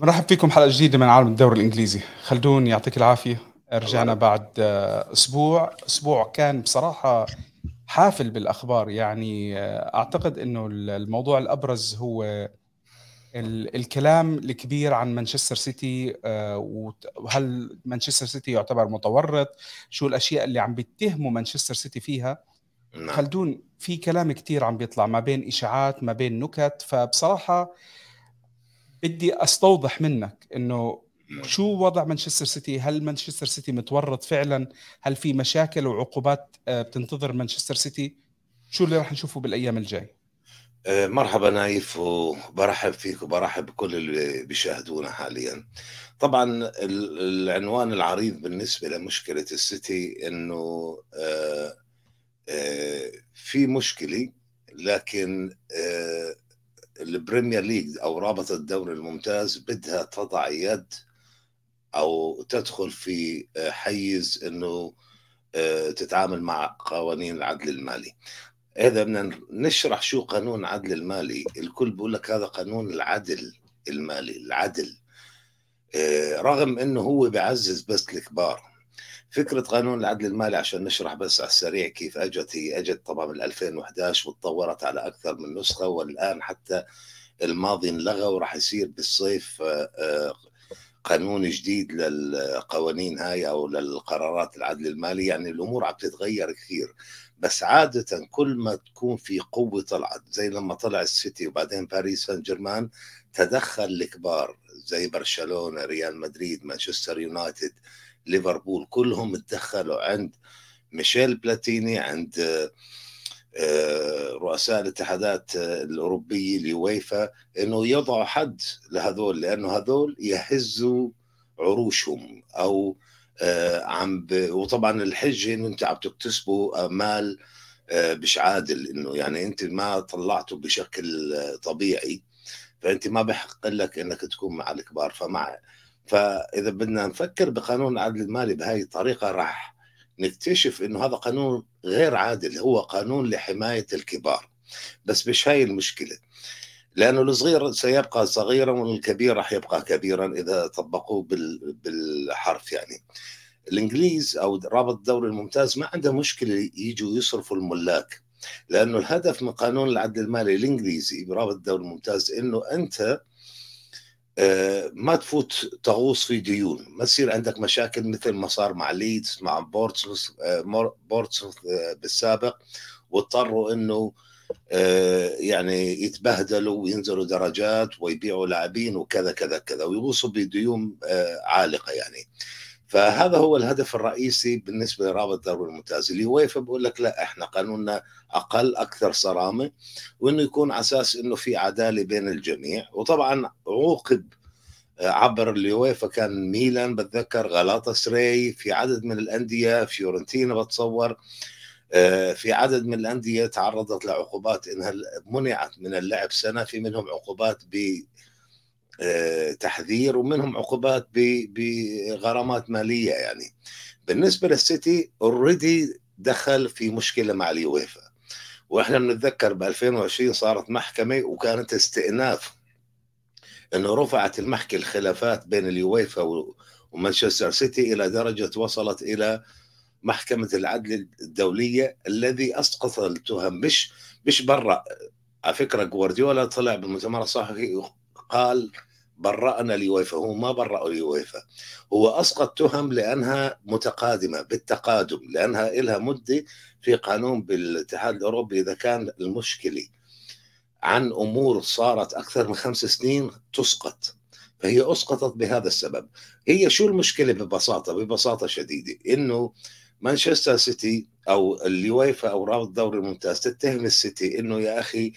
مرحب فيكم حلقة جديدة من عالم الدوري الإنجليزي. خلدون يعطيك العافية. رجعنا بعد أسبوع. أسبوع كان بصراحة حافل بالأخبار. يعني آه، أعتقد إنه الموضوع الأبرز هو الكلام الكبير عن مانشستر سيتي آه، وهل مانشستر سيتي يعتبر متورط؟ شو الأشياء اللي عم بيتهموا مانشستر سيتي فيها؟ نعم. خلدون في كلام كتير عم بيطلع ما بين إشاعات ما بين نكت. فبصراحة بدي أستوضح منك إنه شو وضع مانشستر سيتي؟ هل مانشستر سيتي متورط فعلا؟ هل في مشاكل وعقوبات آه، بتنتظر مانشستر سيتي؟ شو اللي راح نشوفه بالأيام الجاي؟ آه، مرحبا نايف وبرحب فيك وبرحب بكل اللي بيشاهدونا حاليا. طبعا العنوان العريض بالنسبة لمشكلة السيتي إنه آه، في مشكلة لكن البريمير ليج أو رابطة الدوري الممتاز بدها تضع يد أو تدخل في آه، حيز إنه آه، تتعامل مع قوانين العدل المالي. إذا بدنا نشرح شو قانون العدل المالي. الكل بيقول لك هذا قانون العدل المالي العدل. آه، رغم إنه هو بيعزز بس الكبار. فكرة قانون العدل المالي عشان نشرح بس على السريع كيف أجت هي أجت طبعا من 2011 وتطورت على أكثر من نسخة والآن حتى الماضي انلغى وراح يصير بالصيف آه، آه، قانون جديد للقوانين هاي أو للقرارات العدل المالي. يعني الأمور عم تتغير كثير بس عادة كل ما تكون في قوة طلعت زي لما طلع السيتي وبعدين باريس سان جيرمان تدخل الكبار زي برشلونة ريال مدريد مانشستر يونايتد ليفربول. كلهم تدخلوا عند ميشيل بلاتيني عند آه، رؤساء الاتحادات الأوروبية اليويفا إنه يضعوا حد لهذول لأنه هذول يهزوا عروشهم أو آه، عم ب... وطبعا الحجة إنه أنت عم تكتسبوا مال آه، مش عادل إنه يعني أنت ما طلعته بشكل طبيعي. فأنت ما بحق لك إنك تكون مع الكبار. فمع فإذا بدنا نفكر بقانون العدل المالي بهاي الطريقة راح نكتشف إنه هذا قانون غير عادل هو قانون لحماية الكبار. بس مش هاي المشكلة. لأنه الصغير سيبقى صغيرا والكبير راح يبقى كبيرا إذا طبقوه بالحرف يعني. الإنجليز أو رابط الدوري الممتاز ما عنده مشكلة يجوا يصرفوا الملاك. لأنه الهدف من قانون العدل المالي الإنجليزي برابط الدوري الممتاز إنه أنت ما تفوت تغوص في ديون. ما تصير عندك مشاكل مثل ما صار مع ليدز مع بورتسموث آه، بورتسموث آه، بالسابق واضطروا إنه يعني يتبهدلوا وينزلوا درجات ويبيعوا لاعبين وكذا كذا كذا ويغوصوا بديون عالقة يعني. فهذا هو الهدف الرئيسي بالنسبة لرابط الدوري الممتاز اللي اليويفا بقول لك لا إحنا قانوننا أقل أكثر صرامة وإنه يكون على أساس إنه في عدالة بين الجميع. وطبعا عوقب آه، عبر اليويفا كان ميلان بتذكر غلاطة سري في عدد من الأندية فيورنتينا بتصور آه، في عدد من الأندية تعرضت لعقوبات إنها منعت من اللعب سنة في منهم عقوبات ب تحذير ومنهم عقوبات بغرامات مالية يعني. بالنسبة للسيتي already دخل في مشكلة مع اليويفا. وإحنا بنتذكر ب 2020 صارت محكمة وكانت استئناف إنه رفعت المحكمة الخلافات بين اليويفا ومانشستر سيتي إلى درجة وصلت إلى محكمة العدل الدولية الذي أسقط التهم. مش مش برا. على فكرة جوارديولا طلع بالمؤتمر الصحفي قال برأنا اليويفا هو ما برأوا اليويفا هو أسقط تهم لأنها متقادمة بالتقادم لأنها لها مدة في قانون بالاتحاد الأوروبي إذا كان المشكلة عن أمور صارت أكثر من خمس سنين تسقط. فهي أسقطت بهذا السبب. هي شو المشكلة ببساطة؟ ببساطة شديدة. إنه مانشستر سيتي أو اليويفا أو رابط الدوري الممتاز تتهم السيتي إنه يا أخي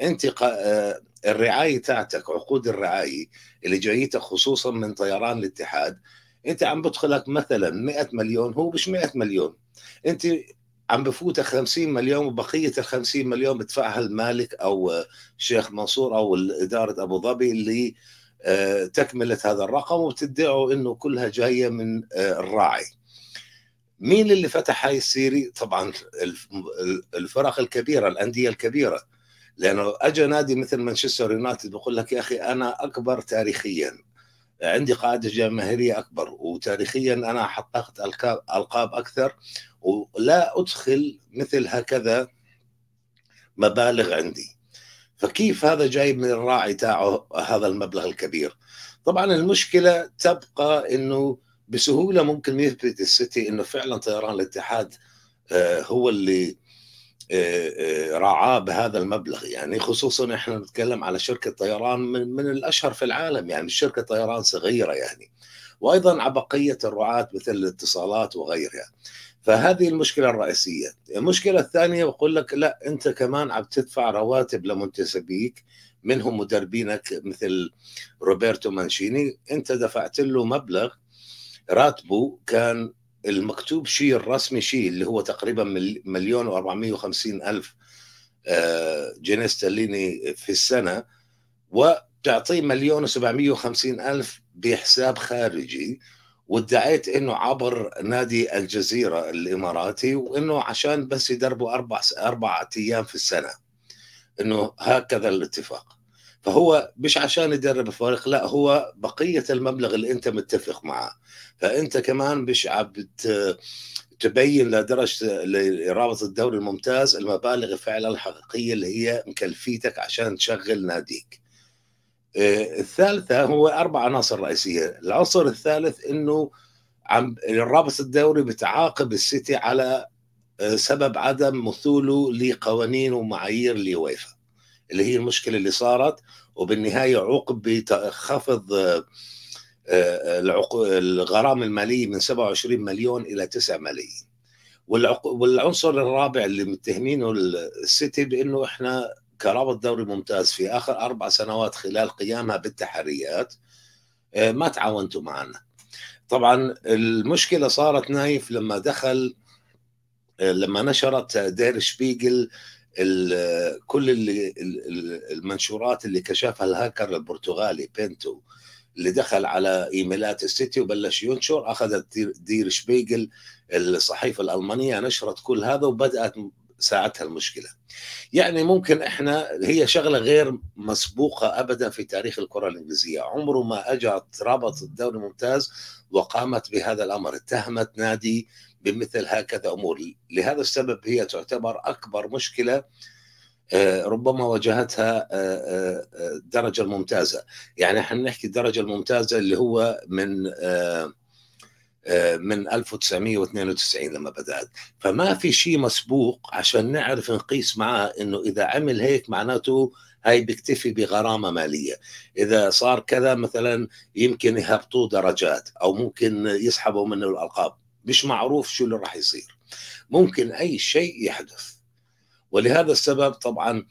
أنت آه، الرعاية تاعتك عقود الرعاية اللي جايتك خصوصا من طيران الاتحاد أنت عم بدخلك مثلا 100 مليون هو مش 100 مليون. أنت عم بفوتك 50 مليون وبقية ال 50 مليون بدفعها المالك أو الشيخ منصور أو إدارة أبو ظبي اللي آه، تكمله هذا الرقم وبتدعوا إنه كلها جاية من آه، الراعي. مين اللي فتح هاي السيري؟ طبعا الفرق الكبيرة الأندية الكبيرة. لأنه أجى نادي مثل مانشستر يونايتد بقول لك يا أخي أنا أكبر تاريخيا. عندي قاعدة جماهيرية أكبر وتاريخيا أنا حققت ألقاب أكثر ولا أدخل مثل هكذا مبالغ عندي. فكيف هذا جاي من الراعي تاعه هذا المبلغ الكبير؟ طبعا المشكلة تبقى إنه بسهولة ممكن يثبت السيتي إنه فعلا طيران الاتحاد آه، هو اللي رعاه بهذا المبلغ. يعني خصوصا إحنا نتكلم على شركة طيران من, من الأشهر في العالم. يعني شركة طيران صغيرة يعني. وأيضا على بقية الرعاة مثل الاتصالات وغيرها. فهذه المشكلة الرئيسية. المشكلة الثانية بقول لك لا أنت كمان عم تدفع رواتب لمنتسبيك منهم مدربينك مثل روبرتو مانشيني. أنت دفعت له مبلغ راتبه كان المكتوب شيء الرسمي شيء اللي هو تقريبا مليون و450 ألف آه، جنيه استرليني في السنة وتعطيه مليون و750 ألف بحساب خارجي. وادعيت إنه عبر نادي الجزيرة الإماراتي وإنه عشان بس يدربوا أربع أربع أيام في السنة. إنه هكذا الاتفاق. فهو مش عشان يدرب الفريق لا هو بقية المبلغ اللي أنت متفق معه. فأنت كمان مش عم تبين لدرجة لرابط الدوري الممتاز المبالغ فعلا الحقيقية اللي هي مكلفيتك عشان تشغل ناديك. آه، الثالثة هو أربع عناصر رئيسية، العنصر الثالث إنه عم الرابط الدوري بتعاقب السيتي على آه، سبب عدم مثوله لقوانين ومعايير اليويفا اللي هي المشكلة اللي صارت وبالنهاية عوقب بخفض آه، الغرامة المالية من 27 مليون إلى 9 ملايين. والعنصر الرابع اللي متهمينه السيتي بإنه إحنا كرابطة دوري ممتاز في آخر أربع سنوات خلال قيامها بالتحريات آه، ما تعاونتوا معنا. طبعا المشكلة صارت نايف لما دخل آه، لما نشرت دير شبيجل كل اللي المنشورات اللي كشفها الهاكر البرتغالي بينتو اللي دخل على إيميلات السيتي وبلش ينشر أخذت دير شبيجل الصحيفة الألمانية نشرت كل هذا وبدأت ساعتها المشكلة. يعني ممكن إحنا هي شغلة غير مسبوقة ابدا في تاريخ الكرة الإنجليزية، عمره ما اجى رابط الدوري الممتاز وقامت بهذا الأمر، اتهمت نادي بمثل هكذا أمور، لهذا السبب هي تعتبر أكبر مشكلة آه، ربما واجهتها الدرجه آه، آه، الممتازة. يعني إحنا نحكي الدرجه الممتازة اللي هو من من 1992 لما بدأت. فما في شيء مسبوق عشان نعرف نقيس معاه إنه إذا عمل هيك معناته هاي بيكتفي بغرامة مالية. إذا صار كذا مثلا يمكن يهبطوا درجات أو ممكن يسحبوا منه الألقاب. مش معروف شو اللي راح يصير. ممكن أي شيء يحدث. ولهذا السبب طبعا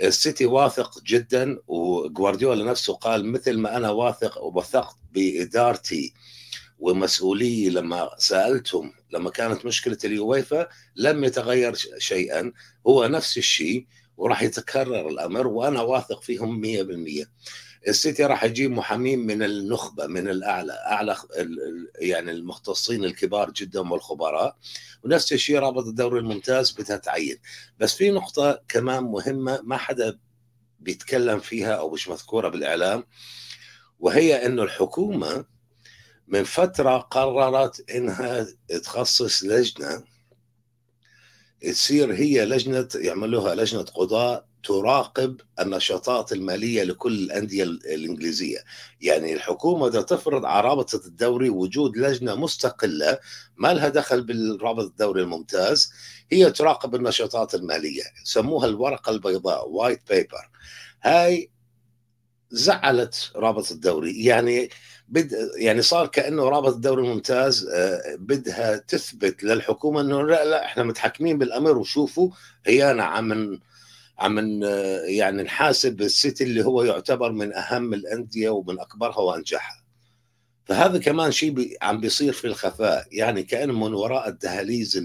السيتي واثق جدا وجوارديولا نفسه قال مثل ما أنا واثق ووثقت بإدارتي ومسؤولي لما سألتهم لما كانت مشكلة اليويفا لم يتغير شيئا. هو نفس الشيء وراح يتكرر الأمر وأنا واثق فيهم 100% السيتي راح يجيب محامين من النخبة من الأعلى أعلى يعني المختصين الكبار جدا والخبراء. ونفس الشيء رابط الدوري الممتاز بدها تعين. بس في نقطة كمان مهمة ما حدا بيتكلم فيها أو مش مذكورة بالإعلام وهي إنه الحكومة من فترة قررت إنها تخصص لجنة تصير هي لجنة يعملوها لجنة قضاء تراقب النشاطات المالية لكل الأندية الإنجليزية، يعني الحكومة بدها تفرض على رابطة الدوري وجود لجنة مستقلة ما لها دخل برابطة الدوري الممتاز، هي تراقب النشاطات المالية، سموها الورقة البيضاء white paper. هاي زعلت رابط الدوري، يعني بد يعني صار كأنه رابط الدوري الممتاز آه، بدها تثبت للحكومة إنه لا لا إحنا متحكمين بالأمر وشوفوا هي عم عم يعني نحاسب السيتي اللي هو يعتبر من أهم الأندية ومن أكبرها وأنجحها. فهذا كمان شيء بي عم بيصير في الخفاء. يعني كأن من وراء الدهاليز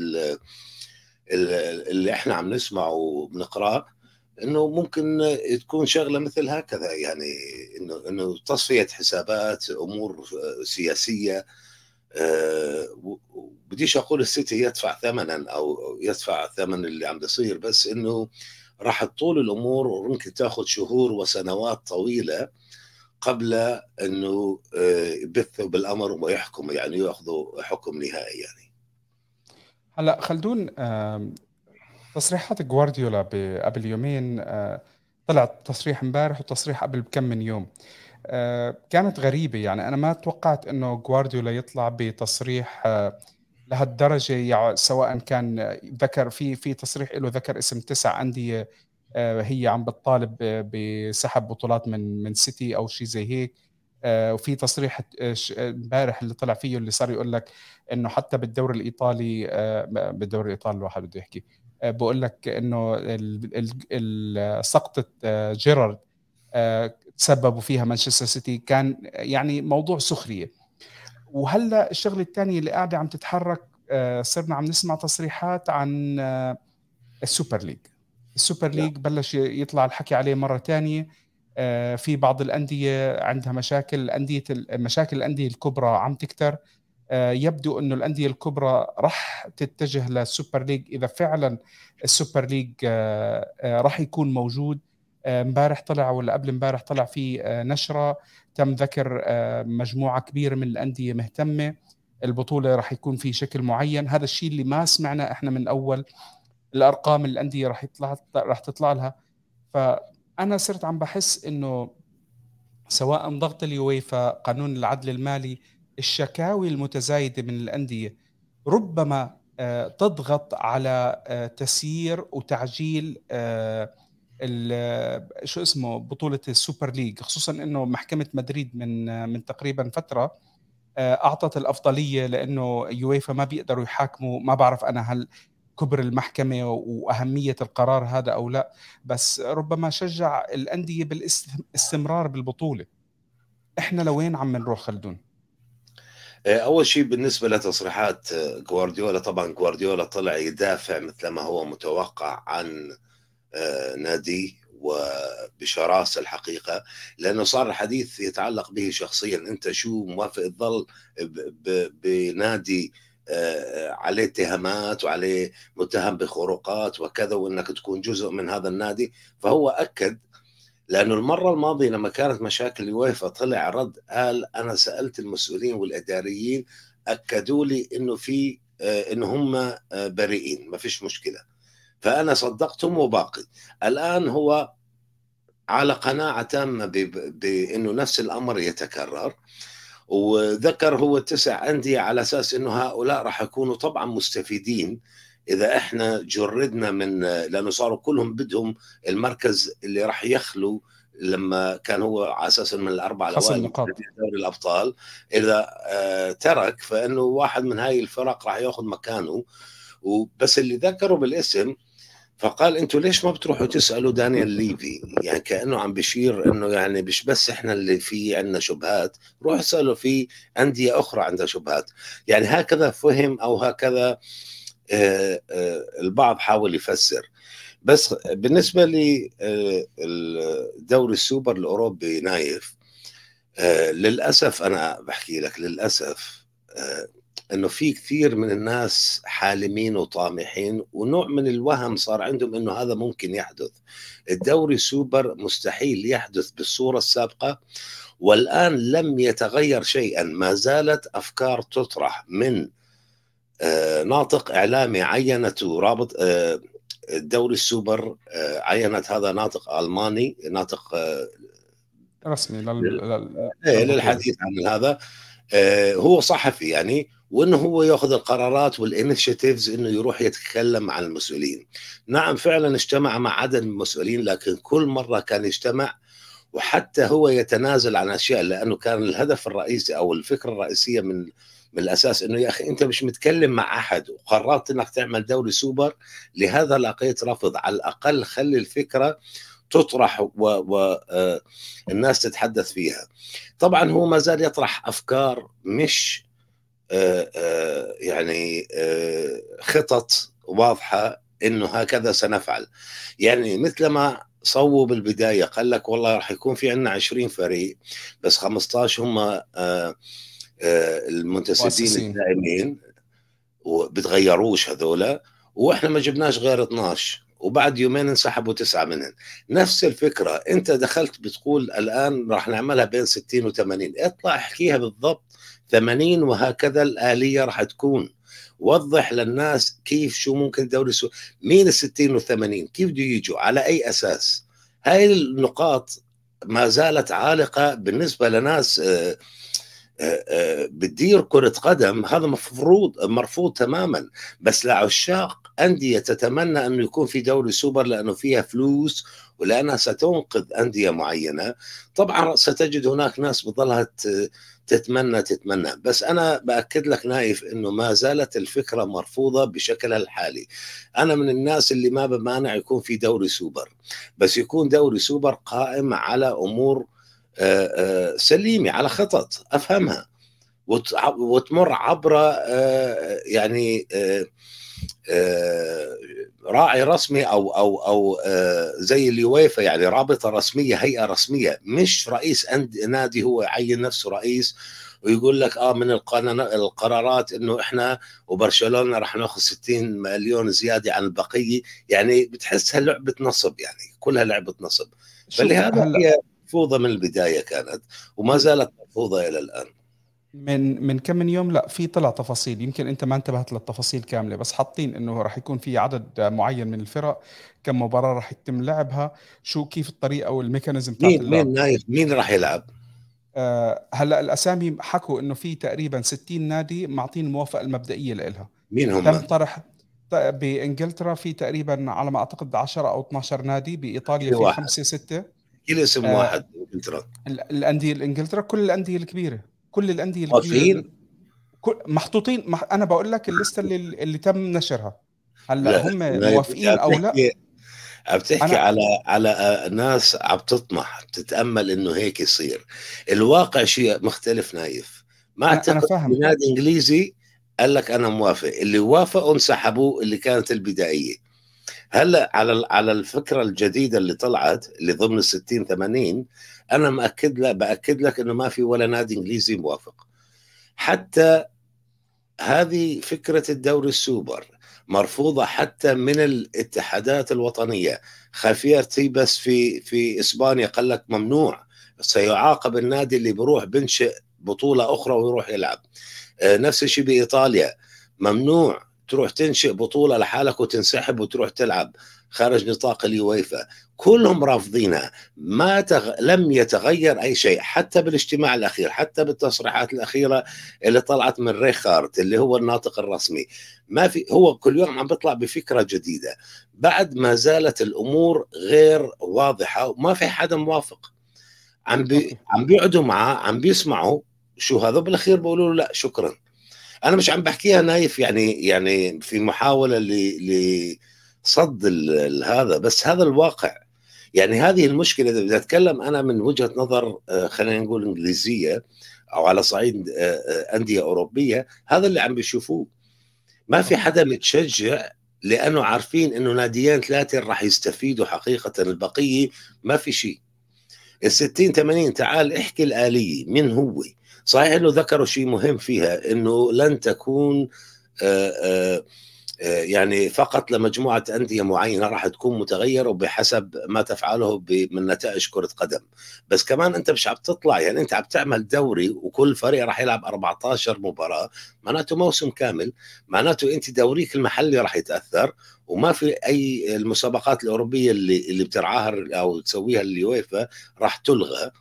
اللي, إحنا عم نسمعه وبنقراه إنه ممكن تكون شغلة مثل هكذا. يعني إنه إنه تصفية حسابات أمور سياسية أه بديش أقول السيتي يدفع ثمنا أو يدفع ثمن اللي عم بيصير بس إنه راح تطول الأمور وممكن تاخذ شهور وسنوات طويلة قبل إنه يبثوا بالأمر ويحكموا يعني يأخذوا حكم نهائي يعني. هلا خلدون تصريحات جوارديولا قبل يومين آه، طلع تصريح امبارح وتصريح قبل بكم من يوم. آه، كانت غريبة يعني أنا ما توقعت إنه جوارديولا يطلع بتصريح آه، لهالدرجة سواء كان ذكر في في تصريح له ذكر اسم تسع أندية هي عم بتطالب بسحب بطولات من من سيتي أو شيء زي هيك. وفي تصريح امبارح اللي طلع فيه اللي صار يقول لك إنه حتى بالدوري الإيطالي بالدوري الإيطالي الواحد بده يحكي. بقول لك إنه سقطة آه، جيرارد آه، تسببوا فيها مانشستر سيتي كان يعني موضوع سخرية. وهلا الشغلة الثانية اللي قاعدة عم تتحرك آه، صرنا عم نسمع تصريحات عن السوبر ليج. السوبر. ليج بلش يطلع الحكي عليه مرة ثانية في بعض الأندية عندها مشاكل أندية مشاكل الأندية الكبرى عم تكتر. آه، يبدو إنه الأندية الكبرى راح تتجه للسوبر ليج. إذا فعلا السوبر ليج آه، آه، راح يكون موجود. امبارح طلع ولا قبل امبارح طلع في نشرة. تم ذكر مجموعة كبيرة من الأندية مهتمة البطولة راح يكون في شكل معين. هذا الشيء اللي ما سمعنا إحنا من أول الأرقام الأندية راح يطلع راح تطلع لها. فأنا صرت عم بحس إنه سواء ضغط اليويفا قانون العدل المالي الشكاوي المتزايدة من الأندية ربما آه، تضغط على آه، تسيير وتعجيل آه، شو اسمه بطولة السوبر ليج خصوصا إنه محكمة مدريد من من تقريبا فترة أعطت الأفضلية لإنه يويفا ما بيقدروا يحاكموا. ما بعرف أنا هل كبر المحكمة وأهمية القرار هذا أو لا بس ربما شجع الأندية بالاستمرار بالبطولة. إحنا لوين عم نروح خلدون؟ آه، أول شيء بالنسبة لتصريحات آه، جوارديولا طبعا جوارديولا طلع يدافع مثل ما هو متوقع عن آه، ناديه وبشراسة الحقيقة لأنه صار الحديث يتعلق به شخصيا. أنت شو موافق تظل بنادي عليه اتهامات وعليه متهم بخروقات وكذا وإنك تكون جزء من هذا النادي؟ فهو أكد لأنه المرة الماضية لما كانت مشاكل الويفا طلع رد قال أنا سألت المسؤولين والإداريين أكدوا لي إنه في آه، انه هم آه، بريئين. ما فيش مشكلة. فأنا صدقتهم وباقي. الآن هو على قناعة تامة بأنه نفس الأمر يتكرر وذكر هو تسع أندية على أساس أنه هؤلاء راح يكونوا طبعا مستفيدين إذا إحنا جردنا من لأنه صاروا كلهم بدهم المركز اللي راح يخلو لما كان هو على أساس من الاربعه الاوائل دوري الأبطال. إذا آه ترك فإنه واحد من هاي الفرق راح يأخذ مكانه. وبس اللي ذكره بالاسم فقال أنتوا ليش ما بتروحوا تسألوا دانيال ليفي؟ يعني كأنه عم بشير إنه يعني مش بس إحنا اللي في عندنا شبهات روح اسألوا في أندية أخرى عندها شبهات. يعني هكذا فهم أو هكذا آه آه، البعض حاول يفسر. بس بالنسبة للدوري آه، السوبر الأوروبي نايف. للأسف أنا بحكي لك للأسف إنه في كثير من الناس حالمين وطامحين ونوع من الوهم صار عندهم إنه هذا ممكن يحدث. الدوري السوبر مستحيل يحدث بالصورة السابقة والآن لم يتغير شيئا. ما زالت أفكار تطرح من آه، ناطق إعلامي عينته رابط آه، الدوري السوبر آه، عينت هذا ناطق ألماني ناطق رسمي لل... إيه، للحديث عن هذا. هو صحفي يعني وإنه هو يأخذ القرارات وال initiatives إنه يروح يتكلم مع المسؤولين. نعم فعلا اجتمع مع عدد من المسؤولين لكن كل مرة كان يجتمع وحتى هو يتنازل عن أشياء لأنه كان الهدف الرئيسي أو الفكرة الرئيسية من من الأساس إنه يا أخي أنت مش متكلم مع أحد وقررت إنك تعمل دوري سوبر لهذا لقيت رفض. على الأقل خلي الفكرة تطرح والناس آه، تتحدث فيها. طبعا هو ما زال يطرح أفكار مش يعني خطط واضحة إنه هكذا سنفعل. يعني مثل ما صوب بالبداية قال لك والله راح يكون في عندنا 20 فريق بس 15 هم آه، المنتسبين الدائمين وبتغيروش هذولا وإحنا ما جبناش غير 12 وبعد يومين انسحبوا تسعة منهم. نفس الفكرة أنت دخلت بتقول الآن راح نعملها بين 60 و80 اطلع احكيها بالضبط 80 وهكذا الآلية راح تكون. وضح للناس كيف شو ممكن دوري سو مين ال 60 وال 80 كيف بده يجوا؟ على أي أساس؟ هاي النقاط ما زالت عالقة بالنسبة لناس آه، آه، آه، بتدير كرة قدم. هذا مفروض مرفوض تماما. بس لعشاق أندية تتمنى أنه يكون في دوري سوبر لأنه فيها فلوس ولأنها ستنقذ أندية معينة. طبعا ستجد هناك ناس بضلها تتمنى تتمنى. بس أنا بأكد لك نايف أنه ما زالت الفكرة مرفوضة بشكلها الحالي. أنا من الناس اللي ما بمانع يكون في دوري سوبر. بس يكون دوري سوبر قائم على أمور آه، آه، سليمة على خطط أفهمها. وتمر عبر آه، يعني راعي رسمي أو أو أو زي اليويفا يعني رابطة رسمية هيئة رسمية مش رئيس نادي هو يعين نفسه رئيس ويقول لك آه من القرارات إنه إحنا وبرشلونة راح ناخذ 60 مليون زيادة عن البقية. يعني بتحسها لعبه نصب يعني كلها لعبة نصب. فلهذا هي مرفوضه من البداية كانت وما زالت مرفوضه إلى الآن. من من كم من يوم لا في طلع تفاصيل. يمكن أنت ما انتبهت للتفاصيل كاملة بس حاطين إنه راح يكون في عدد معين من الفرق كم مباراة راح يتم لعبها شو كيف الطريقة أو الميكانيزم تاعت مين مين نايف مين راح يلعب؟ آه هلأ الأسامي حكوا إنه في تقريبا 60 نادي معطين الموافقه المبدئية لها مين هم؟ تم طرح بإنجلترا في تقريبا على ما أعتقد 10 أو 12 نادي بإيطاليا في خمسة ستة. كل اسم آه واحد انجلترا الأندية الإنجلترا كل الأندية الكبيرة. كل الأندية الكبيرة محطوطين. مح... أنا بقول لك الليستة اللي اللي تم نشرها. هلا هم موافقين أو لا؟ عم تحكي أنا... على على ناس عم تطمح تتامل إنه هيك يصير. الواقع شيء مختلف نايف. ما أعتقد نادي إنجليزي قال لك أنا موافق. اللي وافقوا انسحبوا اللي كانت البدائية. هلا على على الفكرة الجديدة اللي طلعت اللي ضمن ال 60 80 أنا مأكد لك بأكد لك إنه ما في ولا نادي إنجليزي موافق. حتى هذه فكرة الدوري السوبر مرفوضة حتى من الاتحادات الوطنية. خافير تيبس في في إسبانيا قال لك ممنوع. سيعاقب النادي اللي بيروح بنشئ بطولة أخرى ويروح يلعب. آه، نفس الشيء بإيطاليا. ممنوع تروح تنشئ بطولة لحالك وتنسحب وتروح تلعب خارج نطاق اليويفا. كلهم رافضينها. ما تغ... لم يتغير أي شيء حتى بالاجتماع الأخير حتى بالتصريحات الأخيرة اللي طلعت من ريخارد اللي هو الناطق الرسمي. ما في هو كل يوم عم بيطلع بفكرة جديدة. بعد ما زالت الأمور غير واضحة وما في حدا موافق. عم بي... عم بيقعدوا معاه عم بيسمعوا شو هذا بالاخير بيقولوا له لا شكرا. أنا مش عم بحكيها نايف يعني يعني في محاولة لصد هذا بس هذا الواقع. يعني هذه المشكلة إذا بدي أتكلم أنا من وجهة نظر آه، خلينا نقول إنجليزية أو على صعيد آه، آه، أندية أوروبية هذا اللي عم بيشوفوه. ما في حدا متشجع لأنه عارفين إنه ناديين ثلاثة راح يستفيدوا حقيقة البقية ما في شيء. ال 60 80 تعال احكي الآلية من هو؟ صحيح إنه ذكروا شيء مهم فيها إنه لن تكون آآ آآ يعني فقط لمجموعة أندية معينة راح تكون متغيرة بحسب ما تفعله من نتائج كرة قدم. بس كمان أنت مش عم تطلع يعني أنت عم تعمل دوري وكل فريق راح يلعب 14 مباراة معناته موسم كامل معناته أنت دوريك المحلي راح يتأثر وما في أي المسابقات الأوروبية اللي اللي بترعاها أو تسويها اليويفا راح تلغى.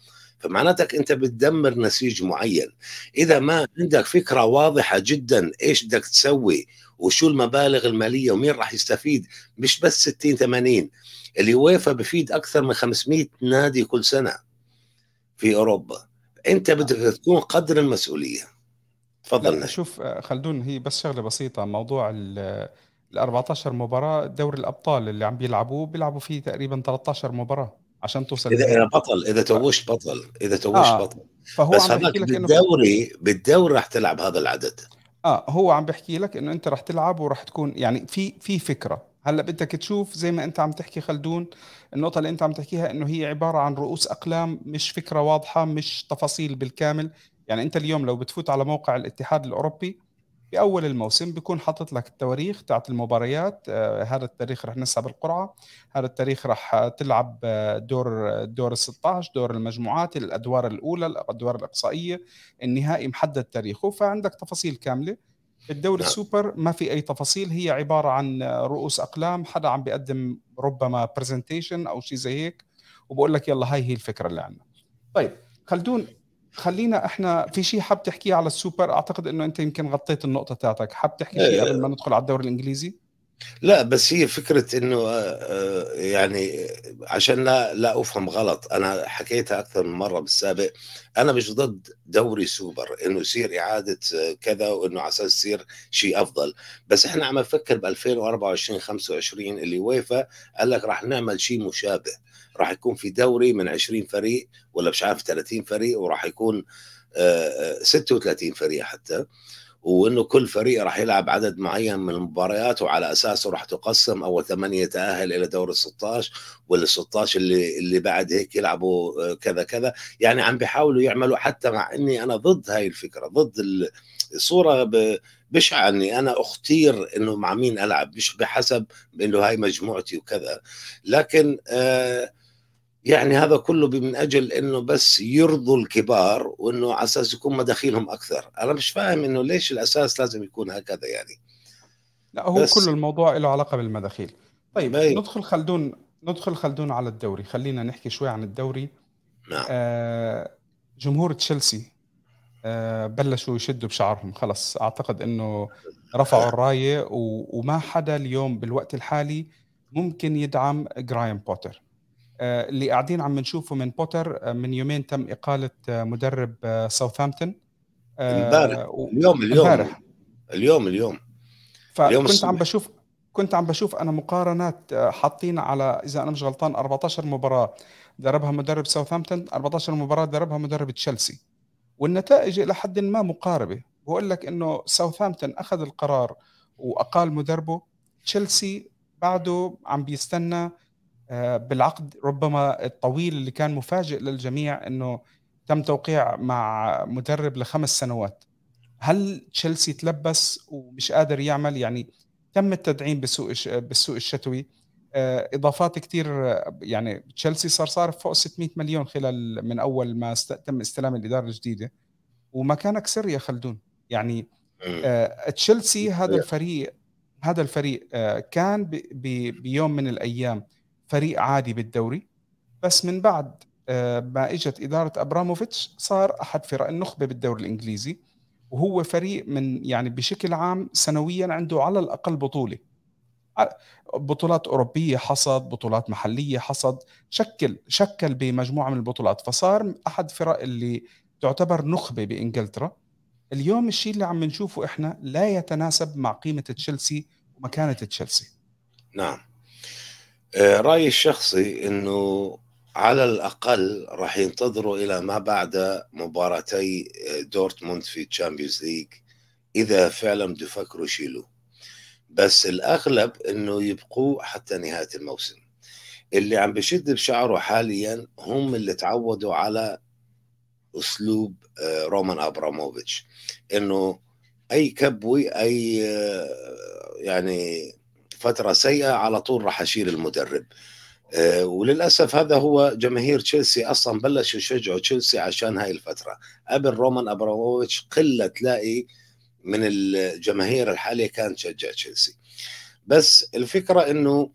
فمعناتك انت بتدمر نسيج معين. إذا ما عندك فكرة واضحة جدا إيش بدك تسوي وشو المبالغ المالية ومين راح يستفيد مش بس 60 80 اليويفا بفيد أكثر من 500 نادي كل سنة في أوروبا. أنت بدك تكون قدر المسؤولية. تفضل. شوف خلدون هي بس شغلة بسيطة. موضوع ال 14 مباراة دوري الأبطال اللي عم بيلعبوه بيلعبوا فيه تقريبا 13 مباراة. عشان توصل إذا اذا بطل إذا توشت بطل إذا توشت آه. بطل. فهو بس عم لك بالدوري إنه... بالدوري راح تلعب هذا العدد. آه هو عم بحكي لك إنه أنت راح تلعب وراح تكون يعني في في فكرة. هلأ بدك تشوف زي ما أنت عم تحكي خلدون النقطة اللي أنت عم تحكيها إنه هي عبارة عن رؤوس أقلام مش فكرة واضحة مش تفاصيل بالكامل. يعني أنت اليوم لو بتفوت على موقع الاتحاد الأوروبي باول الموسم بيكون حاطط لك التواريخ تاعت المباريات آه، هذا التاريخ رح نسحب القرعه هذا التاريخ رح تلعب آه، دور دور ال 16 دور المجموعات الأدوار الأولى الأدوار الإقصائية النهائي محدد تاريخه فعندك تفاصيل كاملة. الدوري نعم. السوبر ما في أي تفاصيل هي عبارة عن رؤوس أقلام حدا عم بيقدم ربما presentation أو شيء زي هيك وبقول لك يلا هاي هي الفكرة اللي عندنا. طيب خلدون خلينا إحنا في شيء حاب تحكيه على السوبر؟ أعتقد إنه أنت يمكن غطيت النقطة تاعتك. حاب تحكي شيء قبل ما ندخل على الدوري الإنجليزي؟ لا بس هي فكرة إنه آه، آه، يعني عشان لا لا أفهم غلط أنا حكيتها أكثر من مرة بالسابق أنا مش ضد دوري سوبر إنه يصير إعادة آه، كذا وإنه على أساس يصير شيء أفضل. بس إحنا عم نفكر ب 2024 25 اللي ويفا قال لك راح نعمل شيء مشابه. راح يكون في دوري من 20 فريق ولا مش عارف 30 فريق وراح يكون 36 فريق حتى. وإنه كل فريق راح يلعب عدد معين من المباريات وعلى أساسه راح تقسم أول ثمانية يتاهل إلى دور ال 16 وال 16 اللي اللي بعد هيك يلعبوا آه، كذا كذا. يعني عم بيحاولوا يعملوا حتى مع إني أنا ضد هاي الفكرة ضد الصورة بشعة إني أنا اختير انه مع مين ألعب مش بحسب إنه هاي مجموعتي وكذا. لكن آه يعني هذا كله من أجل إنه بس يرضوا الكبار وإنه على أساس يكون مداخيلهم أكثر. أنا مش فاهم إنه ليش الأساس لازم يكون هكذا يعني. لا هو كل الموضوع له علاقة بالمداخيل. طيب أي. ندخل خلدون ندخل خلدون على الدوري. خلينا نحكي شوي عن الدوري. نعم. آه جمهور تشيلسي آه بلشوا يشدوا بشعرهم. خلص أعتقد إنه رفعوا الراية وما حدا اليوم بالوقت الحالي ممكن يدعم جرايم بوتر. اللي قاعدين عم نشوفه من بوتر آه، من يومين تم إقالة آه، مدرب ساوثهامبتون. امبارح. اليوم اليوم. امبارح. اليوم اليوم. فكنت عم بشوف كنت عم بشوف أنا مقارنات حاطين على إذا أنا مش غلطان 14 مباراة دربها مدرب ساوثهامبتون 14 مباراة دربها مدرب تشيلسي. والنتائج إلى حد ما مقاربة. بقول لك إنه ساوثهامبتون أخذ القرار وأقال مدربه. تشيلسي بعده عم بيستنى آه، بالعقد ربما الطويل اللي كان مفاجئ للجميع إنه تم توقيع مع مدرب لخمس سنوات. هل تشيلسي تلبس ومش قادر يعمل؟ يعني تم التدعيم بالسوق بالسوق الشتوي. آه، إضافات كثير يعني تشيلسي صار صار فوق 600 مليون خلال من أول ما تم استلام الإدارة الجديدة. وما كان سر يا خلدون. يعني آه، تشيلسي هذا الفريق هذا الفريق كان بيوم من الأيام فريق عادي بالدوري. بس من بعد آه، ما إجت إدارة أبراموفيتش صار أحد فرق النخبة بالدوري الإنجليزي. وهو فريق من يعني بشكل عام سنويا عنده على الأقل بطولة. بطولات أوروبية حصد بطولات محلية حصد شكل شكل بمجموعة من البطولات. فصار أحد فرق اللي تعتبر نخبة بإنجلترا. اليوم الشيء اللي عم نشوفه إحنا لا يتناسب مع قيمة تشيلسي ومكانة تشيلسي. نعم. رأيي الشخصي إنه على الأقل راح ينتظروا إلى ما بعد مباراتي آه، دورتموند في Champions League إذا فعلا بده يفكروا يشيلوه. بس الأغلب إنه يبقوا حتى نهاية الموسم. اللي عم بشد بشعره حاليا هم اللي تعودوا على أسلوب آه، رومان أبراموفيتش. إنه أي كبوي أي يعني فترة سيئة على طول راح أشيل المدرب. آه، وللأسف هذا هو جماهير تشيلسي أصلا بلشوا يشجعوا تشيلسي عشان هاي الفترة. قبل رومان ابراموفيتش قلة تلاقي من الجماهير الحالية كانت تشجع تشيلسي. بس الفكرة إنه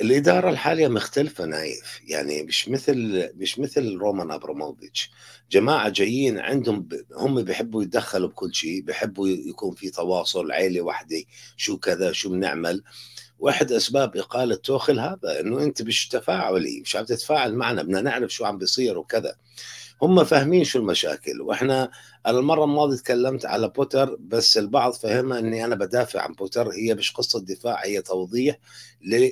الإدارة الحالية مختلفة نايف. يعني مش مثل مش مثل رومان أبراموفيتش. جماعة جايين عندهم ب... هم بيحبوا يتدخلوا بكل شيء بيحبوا يكون في تواصل عيلة واحدة شو كذا شو بنعمل. واحد أسباب إقالة توخل هذا إنه أنت مش تفاعلي مش عم تتفاعل معنا بدنا نعرف شو عم بيصير وكذا. هم فاهمين شو المشاكل وإحنا أنا المرة الماضية تكلمت على بوتر بس البعض فهمها إني أنا بدافع عن بوتر هي مش قصة دفاع هي توضيح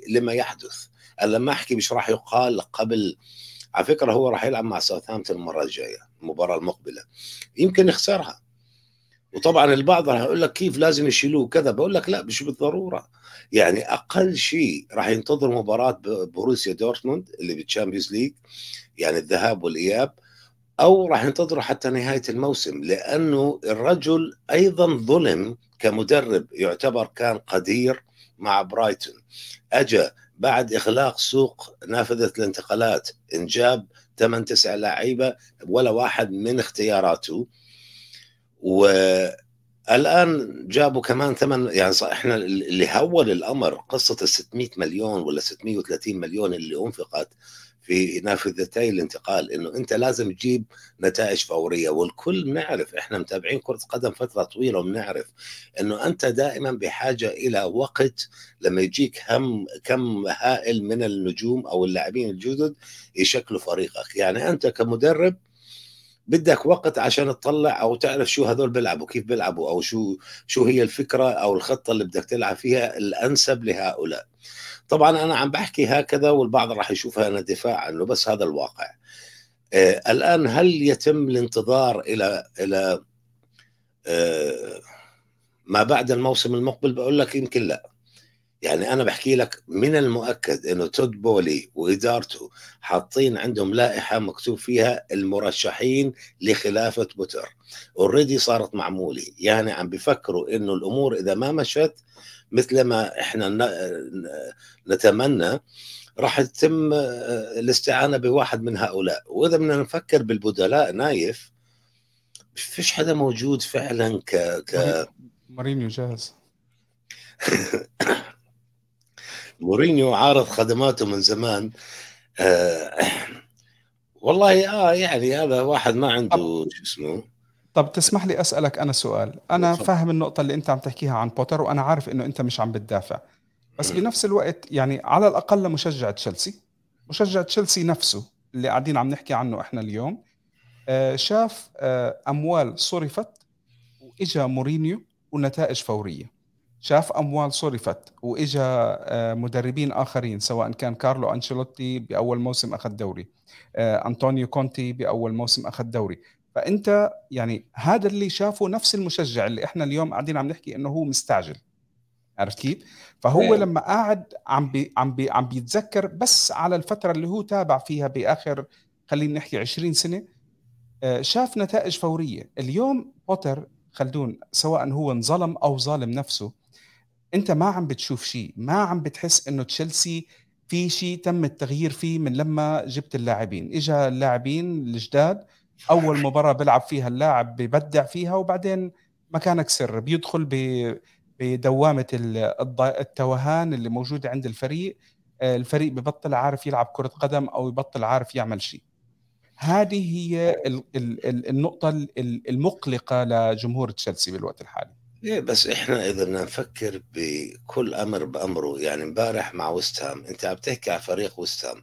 لما يحدث. أنا لما أحكي مش راح يقال قبل على فكرة هو راح يلعب مع ساوثهامبتون المرة الجاية المباراة المقبلة. يمكن يخسرها. وطبعا البعض راح يقول لك كيف لازم يشيلوه كذا بقول لك لا مش بالضرورة. يعني أقل شيء راح ينتظر مباراة بروسيا دورتموند اللي بال Champions League يعني الذهاب والإياب أو راح ينتظروا حتى نهاية الموسم لأنه الرجل أيضا ظلم كمدرب يعتبر كان قدير مع برايتون. اجى بعد اغلاق سوق نافذة الانتقالات إنجاب ثمان تسع لعيبة ولا واحد من اختياراته. والآن جابوا كمان ثمن يعني إحنا اللي هول الأمر قصة ال 600 مليون ولا 630 مليون اللي أنفقت في نافذتي الانتقال إنه أنت لازم تجيب نتائج فورية والكل بنعرف إحنا متابعين كرة قدم فترة طويلة وبنعرف إنه أنت دائما بحاجة إلى وقت لما يجيك هم كم هائل من النجوم أو اللاعبين الجدد يشكلوا فريقك. يعني أنت كمدرب بدك وقت عشان تطلع أو تعرف شو هذول بيلعبوا كيف بيلعبوا أو شو شو هي الفكرة أو الخطة اللي بدك تلعب فيها الأنسب لهؤلاء. طبعا أنا عم بحكي هكذا والبعض راح يشوفها أنا دفاع عنه بس هذا الواقع. آه الآن هل يتم الانتظار إلى إلى آه ما بعد الموسم المقبل؟ بقول لك يمكن لا. يعني أنا بحكي لك من المؤكد إنه تود بولي وإدارته حاطين عندهم لائحة مكتوب فيها المرشحين لخلافة بوتر. already صارت معمولة. يعني عم بفكروا إنه الأمور إذا ما مشت مثل ما إحنا نتمنى راح يتم الاستعانة بواحد من هؤلاء. وإذا بدنا نفكر بالبدلاء نايف فيش حدا موجود فعلا ك ك مورينيو جاهز. مورينيو عارض خدماته من زمان. آه والله آه يعني هذا واحد ما عنده شو اسمه. طب تسمح لي أسألك أنا سؤال. أنا فاهم النقطة اللي أنت عم تحكيها عن بوتر وأنا عارف إنه أنت مش عم بتدافع. بس بنفس الوقت يعني على الأقل لمشجع تشيلسي. مشجع تشيلسي نفسه اللي قاعدين عم نحكي عنه إحنا اليوم آه شاف آه أموال صرفت وإجا مورينيو ونتائج فورية. شاف أموال صرفت وإجا آه، مدربين آخرين سواء كان كارلو أنشيلوتي بأول موسم أخذ دوري آه، أنطونيو كونتي بأول موسم أخذ دوري فأنت يعني هذا اللي شافه نفس المشجع اللي إحنا اليوم قاعدين عم نحكي إنه هو مستعجل عرفت كيف؟ فهو أيه. لما قاعد عم بي عم بي عم بيتذكر بس على الفترة اللي هو تابع فيها بآخر خلينا نحكي 20 سنة آه، شاف نتائج فورية، اليوم بوتر خلدون سواء هو انظلم أو ظالم نفسه انت ما عم بتشوف شيء ما عم بتحس انه تشيلسي في شيء تم التغيير فيه من لما جبت اللاعبين. اجى اللاعبين الجداد أول مباراة بيلعب فيها اللاعب ببدع فيها وبعدين مكانك سر بيدخل بدوامة التوهان اللي موجوده عند الفريق. الفريق ببطل عارف يلعب كرة قدم أو يبطل عارف يعمل شيء هذه هي النقطة المقلقة لجمهور تشيلسي بالوقت الحالي. إيه بس إحنا إذا بدنا نفكر بكل أمر بأمره يعني امبارح مع وستهام أنت عم تحكي على فريق وستهام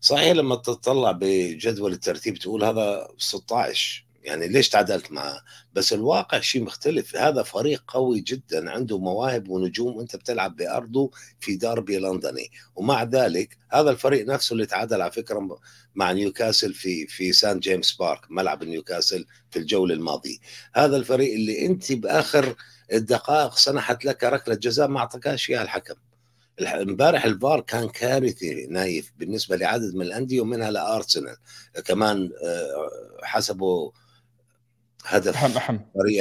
صحيح لما تطلع بجدول الترتيب تقول هذا 16 يعني ليش تعادلت معه؟ بس الواقع شيء مختلف هذا فريق قوي جدا عنده مواهب ونجوم وأنت بتلعب بأرضه في داربي لندني. ومع ذلك هذا الفريق نفسه اللي تعادل على فكرة مع نيوكاسل في في سان جيمس بارك ملعب نيوكاسل في الجولة الماضية. هذا الفريق اللي أنت بآخر الدقائق سنحت لك ركلة جزاء ما اعطاكاش إياها الحكم. امبارح الفار كان كارثي نايف بالنسبة لعدد من الأندية ومنها لأرسنال. كمان آه، حسبوا هدف أحم أحم.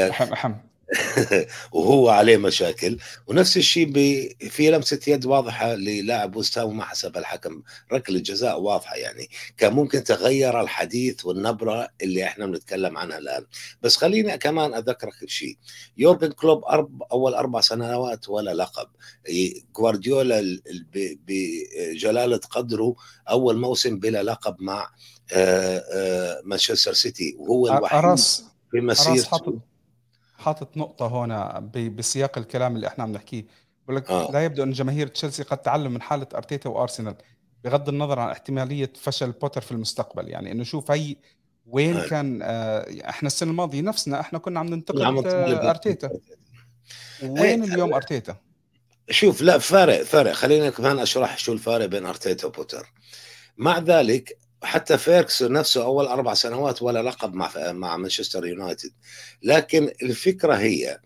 أحم أحم. وهو عليه مشاكل. ونفس الشيء في لمسة يد واضحة للاعب وستام وما حسب الحكم. ركلة جزاء واضحة يعني. كان ممكن تغير الحديث والنبرة اللي إحنا بنتكلم عنها الآن. بس خليني كمان أذكرك بشيء يورجن كلوب أرب أول أربع سنوات ولا لقب. جوارديولا بجلالة قدره أول موسم بلا لقب مع آه، آه، مانشستر سيتي. وهو الوحيد في مسيرته. حاطط نقطة هنا بسياق الكلام اللي إحنا عم نحكيه بقول لك آه. لا يبدو إن جماهير تشيلسي قد تعلم من حالة أرتيتا وأرسنال بغض النظر عن احتمالية فشل بوتر في المستقبل يعني إنه شوف هي وين هاي. كان آه إحنا السنة الماضية نفسنا إحنا كنا عم ننتقد آه أرتيتا وين اليوم أرتيتا؟ شوف لا فارق فارق خلينا كمان أشرح شو الفارق بين أرتيتا وبوتر مع ذلك حتى فيرغسون نفسه أول أربع سنوات ولا لقب مع مع مانشستر يونايتد. لكن الفكرة هي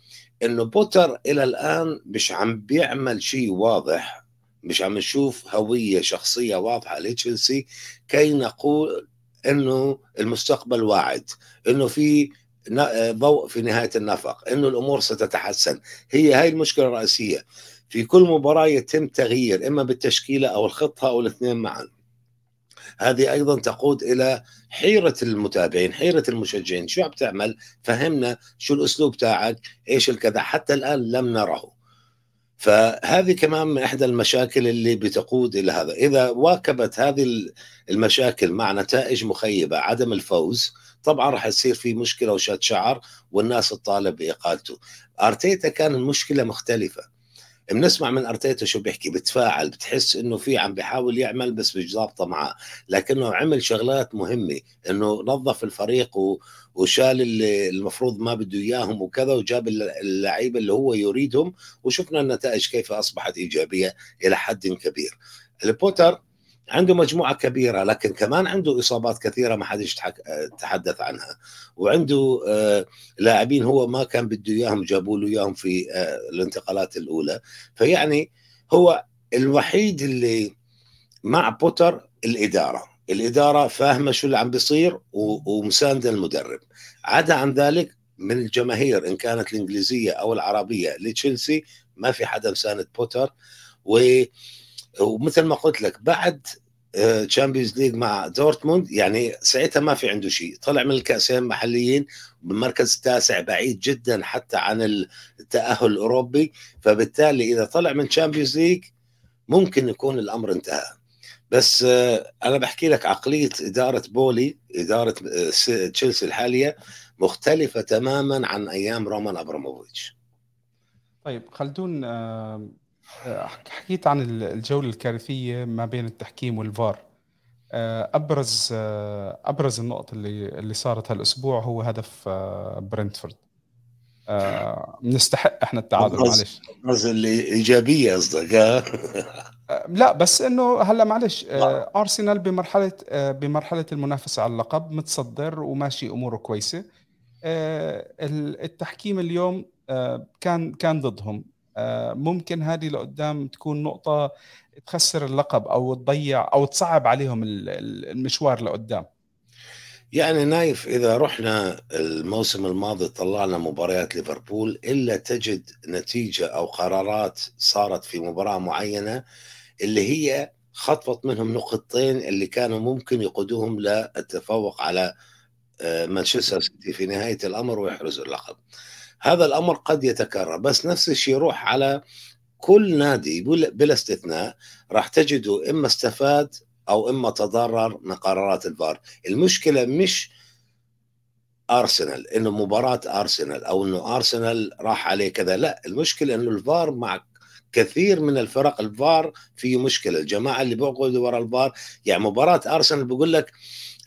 إنه بوتر إلى الآن مش عم بيعمل شيء واضح مش عم نشوف هوية شخصية واضحة لتشيلسي كي نقول إنه المستقبل واعد إنه في ضوء في نهاية النفق إنه الأمور ستتحسن. هي هاي المشكلة الرئيسية. في كل مباراة يتم تغيير إما بالتشكيلة أو الخطة أو الاثنين معا. هذه أيضا تقود إلى حيرة المتابعين حيرة المشجعين. شو عم تعمل؟ فهمنا شو الأسلوب تاعك إيش الكذا حتى الآن لم نره. فهذه كمان من إحدى المشاكل اللي بتقود إلى هذا. إذا واكبت هذه المشاكل مع نتائج مخيبة عدم الفوز طبعا راح يصير في مشكلة وشاد شعر والناس تطالب باقالته أرتيتا كان المشكلة مختلفة. بنسمع من أرتيتا شو بيحكي بتفاعل بتحس إنه في عم بيحاول يعمل بس مش ظابطه معه. لكنه عمل شغلات مهمة إنه نظف الفريق و... وشال اللي المفروض ما بده إياهم وكذا وجاب اللعيبة اللي هو يريدهم وشفنا النتائج كيف أصبحت إيجابية إلى حد كبير. البوتر عنده مجموعة كبيرة لكن كمان عنده إصابات كثيرة ما حدش تحدث عنها. وعنده آه، لاعبين هو ما كان بده إياهم جابوا له إياهم في آه، الانتقالات الأولى. فيعني هو الوحيد اللي مع بوتر الإدارة. الإدارة فاهمة شو اللي عم بيصير ومساندة المدرب. عدا عن ذلك من الجماهير إن كانت الإنجليزية أو العربية لتشيلسي ما في حدا مساند بوتر. و ومثل ما قلت لك بعد Champions آه، League مع دورتموند يعني ساعتها ما في عنده شيء. طلع من الكأسين محليين بالمركز التاسع بعيد جدا حتى عن التأهل الأوروبي. فبالتالي إذا طلع من Champions League ممكن يكون الأمر انتهى. بس آه، أنا بحكي لك عقلية إدارة بولي إدارة آه، تشيلسي الحالية مختلفة تماما عن أيام رومان أبراموفيتش. طيب خلدون حكيت عن الجولة الكارثية ما بين التحكيم والفار. آه، أبرز آه، أبرز النقط اللي اللي صارت هالأسبوع هو هدف آه، برنتفورد. بنستحق إحنا التعادل معلش. أبرز اللي إيجابية قصدك لا بس إنه هلأ معلش أرسنال بمرحلة بمرحلة المنافسة على اللقب متصدر وماشي أموره كويسة. التحكيم اليوم كان كان ضدهم. ممكن هذه لقدام تكون نقطة تخسر اللقب أو تضيع أو تصعب عليهم المشوار لقدام. يعني نايف إذا رحنا الموسم الماضي طلعنا مباريات ليفربول إلا تجد نتيجة أو قرارات صارت في مباراة معينة اللي هي خطفت منهم نقطتين اللي كانوا ممكن يقودوهم للتفوق على آه، مانشستر سيتي في نهاية الأمر ويحرزوا اللقب. هذا الأمر قد يتكرر بس نفس الشيء يروح على كل نادي بلا استثناء راح تجده إما استفاد أو إما تضرر من قرارات الفار. المشكلة مش أرسنال إنه مباراة أرسنال أو إنه أرسنال راح عليه كذا لا المشكلة إنه الفار مع كثير من الفرق الفار فيه مشكلة. الجماعة اللي بيقعدوا ورا الفار يعني مباراة أرسنال بيقول لك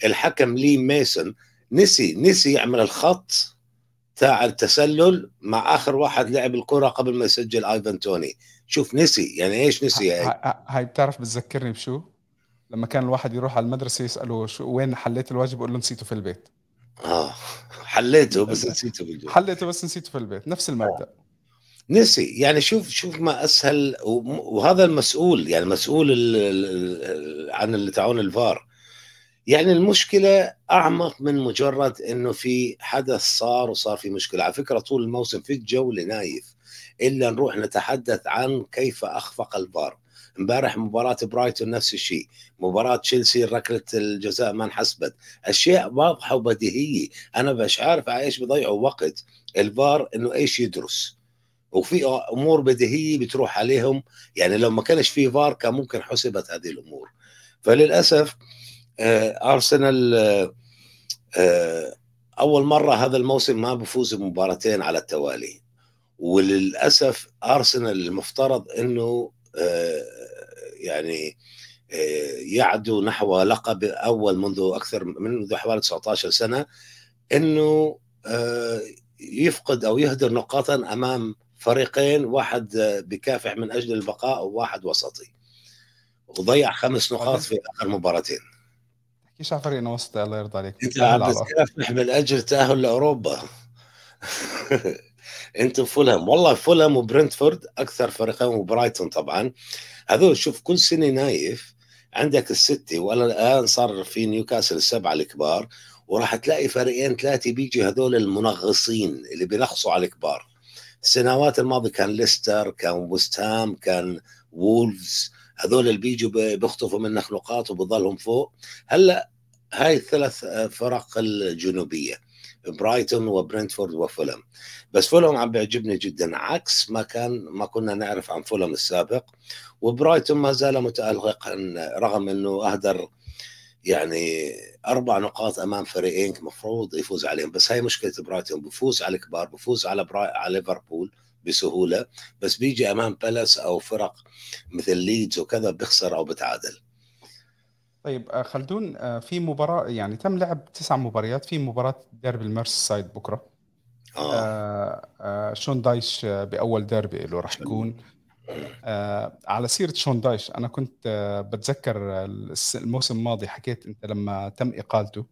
الحكم لي ميسون نسي نسي يعمل الخط تاع التسلل مع آخر واحد لعب الكرة قبل ما يسجل ايفان توني. شوف نسي يعني إيش نسي؟ هاي, هاي بتعرف بتذكرني بشو؟ لما كان الواحد يروح على المدرسة يسأله شو وين حليت الواجب؟ يقول له نسيته في البيت. آه حليته بس نسيته في البيت. حليته بس نسيته في البيت. نفس المبدأ. آه. نسي. يعني شوف شوف ما أسهل وهذا المسؤول يعني مسؤول عن اللي تعاون الفار. يعني المشكلة أعمق من مجرد أنه في حدث صار وصار في مشكلة. على فكرة طول الموسم في الجولة نايف إلا نروح نتحدث عن كيف أخفق الفار. امبارح مباراة برايتون نفس الشيء مباراة تشيلسي ركلة الجزاء ما انحسبت. أشياء واضحة وبديهية. أنا مش عارف على إيش بيضيعوا وقت الفار إنه إيش يدرس. وفي أمور بديهية بتروح عليهم. يعني لو ما كانش في فار كان ممكن حسبت هذه الأمور. فللأسف آه، أرسنال آه، آه، أول مرة هذا الموسم ما بفوز بمباراتين على التوالي. وللأسف أرسنال المفترض إنه يعني يعدو نحو لقب أول منذ أكثر منذ حوالي 19 سنة إنه يفقد أو يهدر نقاطا أمام فريقين واحد بكافح من أجل البقاء وواحد وسطي. وضيع خمس نقاط في آخر مباراتين. إيش على فريقنا وسط الله يرضى عليك؟ أنت عم بتكافح من أجل تأهل لأوروبا. أنت فولهام والله فولهام وبرنتفورد أكثر فريقين وبرايتون طبعا. هذول شوف كل سنة نايف عندك الستة ولا الآن صار في نيوكاسل السبعة الكبار وراح تلاقي فريقين ثلاثة بيجي هذول المنغصين اللي بينغصوا على الكبار. السنوات الماضية كان ليستر كان وستهام كان وولفز. هذول اللي بيجوا بيخطفوا منك نقاط وبضلهم فوق. هلأ هاي الثلاث فرق الجنوبية برايتون وبرنتفورد وفولم. بس فولم عم بيعجبني جدا عكس ما كان ما كنا نعرف عن فولم السابق وبرايتون ما زال متالق رغم إنه أهدر يعني أربع نقاط أمام فريقين المفروض يفوز عليهم. بس هاي مشكلة برايتون بفوز على الكبار بفوز على براي... على ليفربول بسهولة بس بيجي أمام بالاس أو فرق مثل ليدز وكذا بيخسر أو بتعادل. طيب آه، خلدون آه، في مباراة يعني تم لعب تسع مباريات في مباراة ديربي ميرسيسايد بكرة آه. آه آه شون دايش بأول ديربي له راح يكون آه على سيرة شون دايش أنا كنت آه بتذكر الموسم الماضي حكيت أنت لما تم إقالته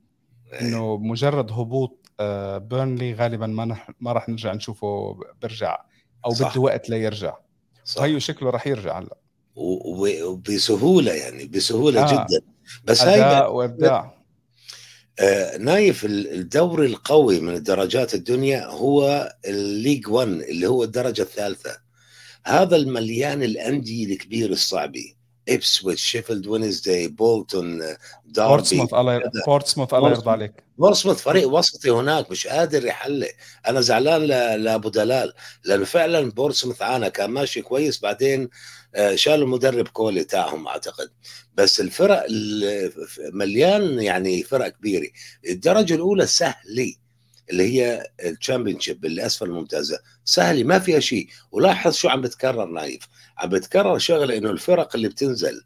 إيه. إنه مجرد هبوط آه بيرنلي غالبا ما ما راح نرجع نشوفه بيرجع أو بده وقت ليرجع صح. وهي شكله راح يرجع هلأ وبسهولة يعني بسهولة آه. جدا بس هاي وإبداع. آه نايف الدوري القوي من الدرجات الدنيا هو ال League 1 اللي هو الدرجة الثالثة. هذا المليان الأندية الكبير الصعبة. ابسويتش شيفيلد وينزداي بولتون داربي بورتسموث الله بورتسموث الله يرضى عليك. بورتسموث فريق وسطي هناك مش قادر يحله أنا زعلان لأبو دلال لأنه فعلا بورتسموث عانى كان ماشي كويس بعدين آه، شالوا المدرب كولي تاعهم أعتقد. بس الفرق مليان يعني فرق كبيرة. الدرجة الأولى سهلة اللي هي ال Championship اللي أسفل الممتازة. سهلة ما فيها شيء. ولاحظ شو عم بتكرر نايف. عم بتكرر شغله إنه الفرق اللي بتنزل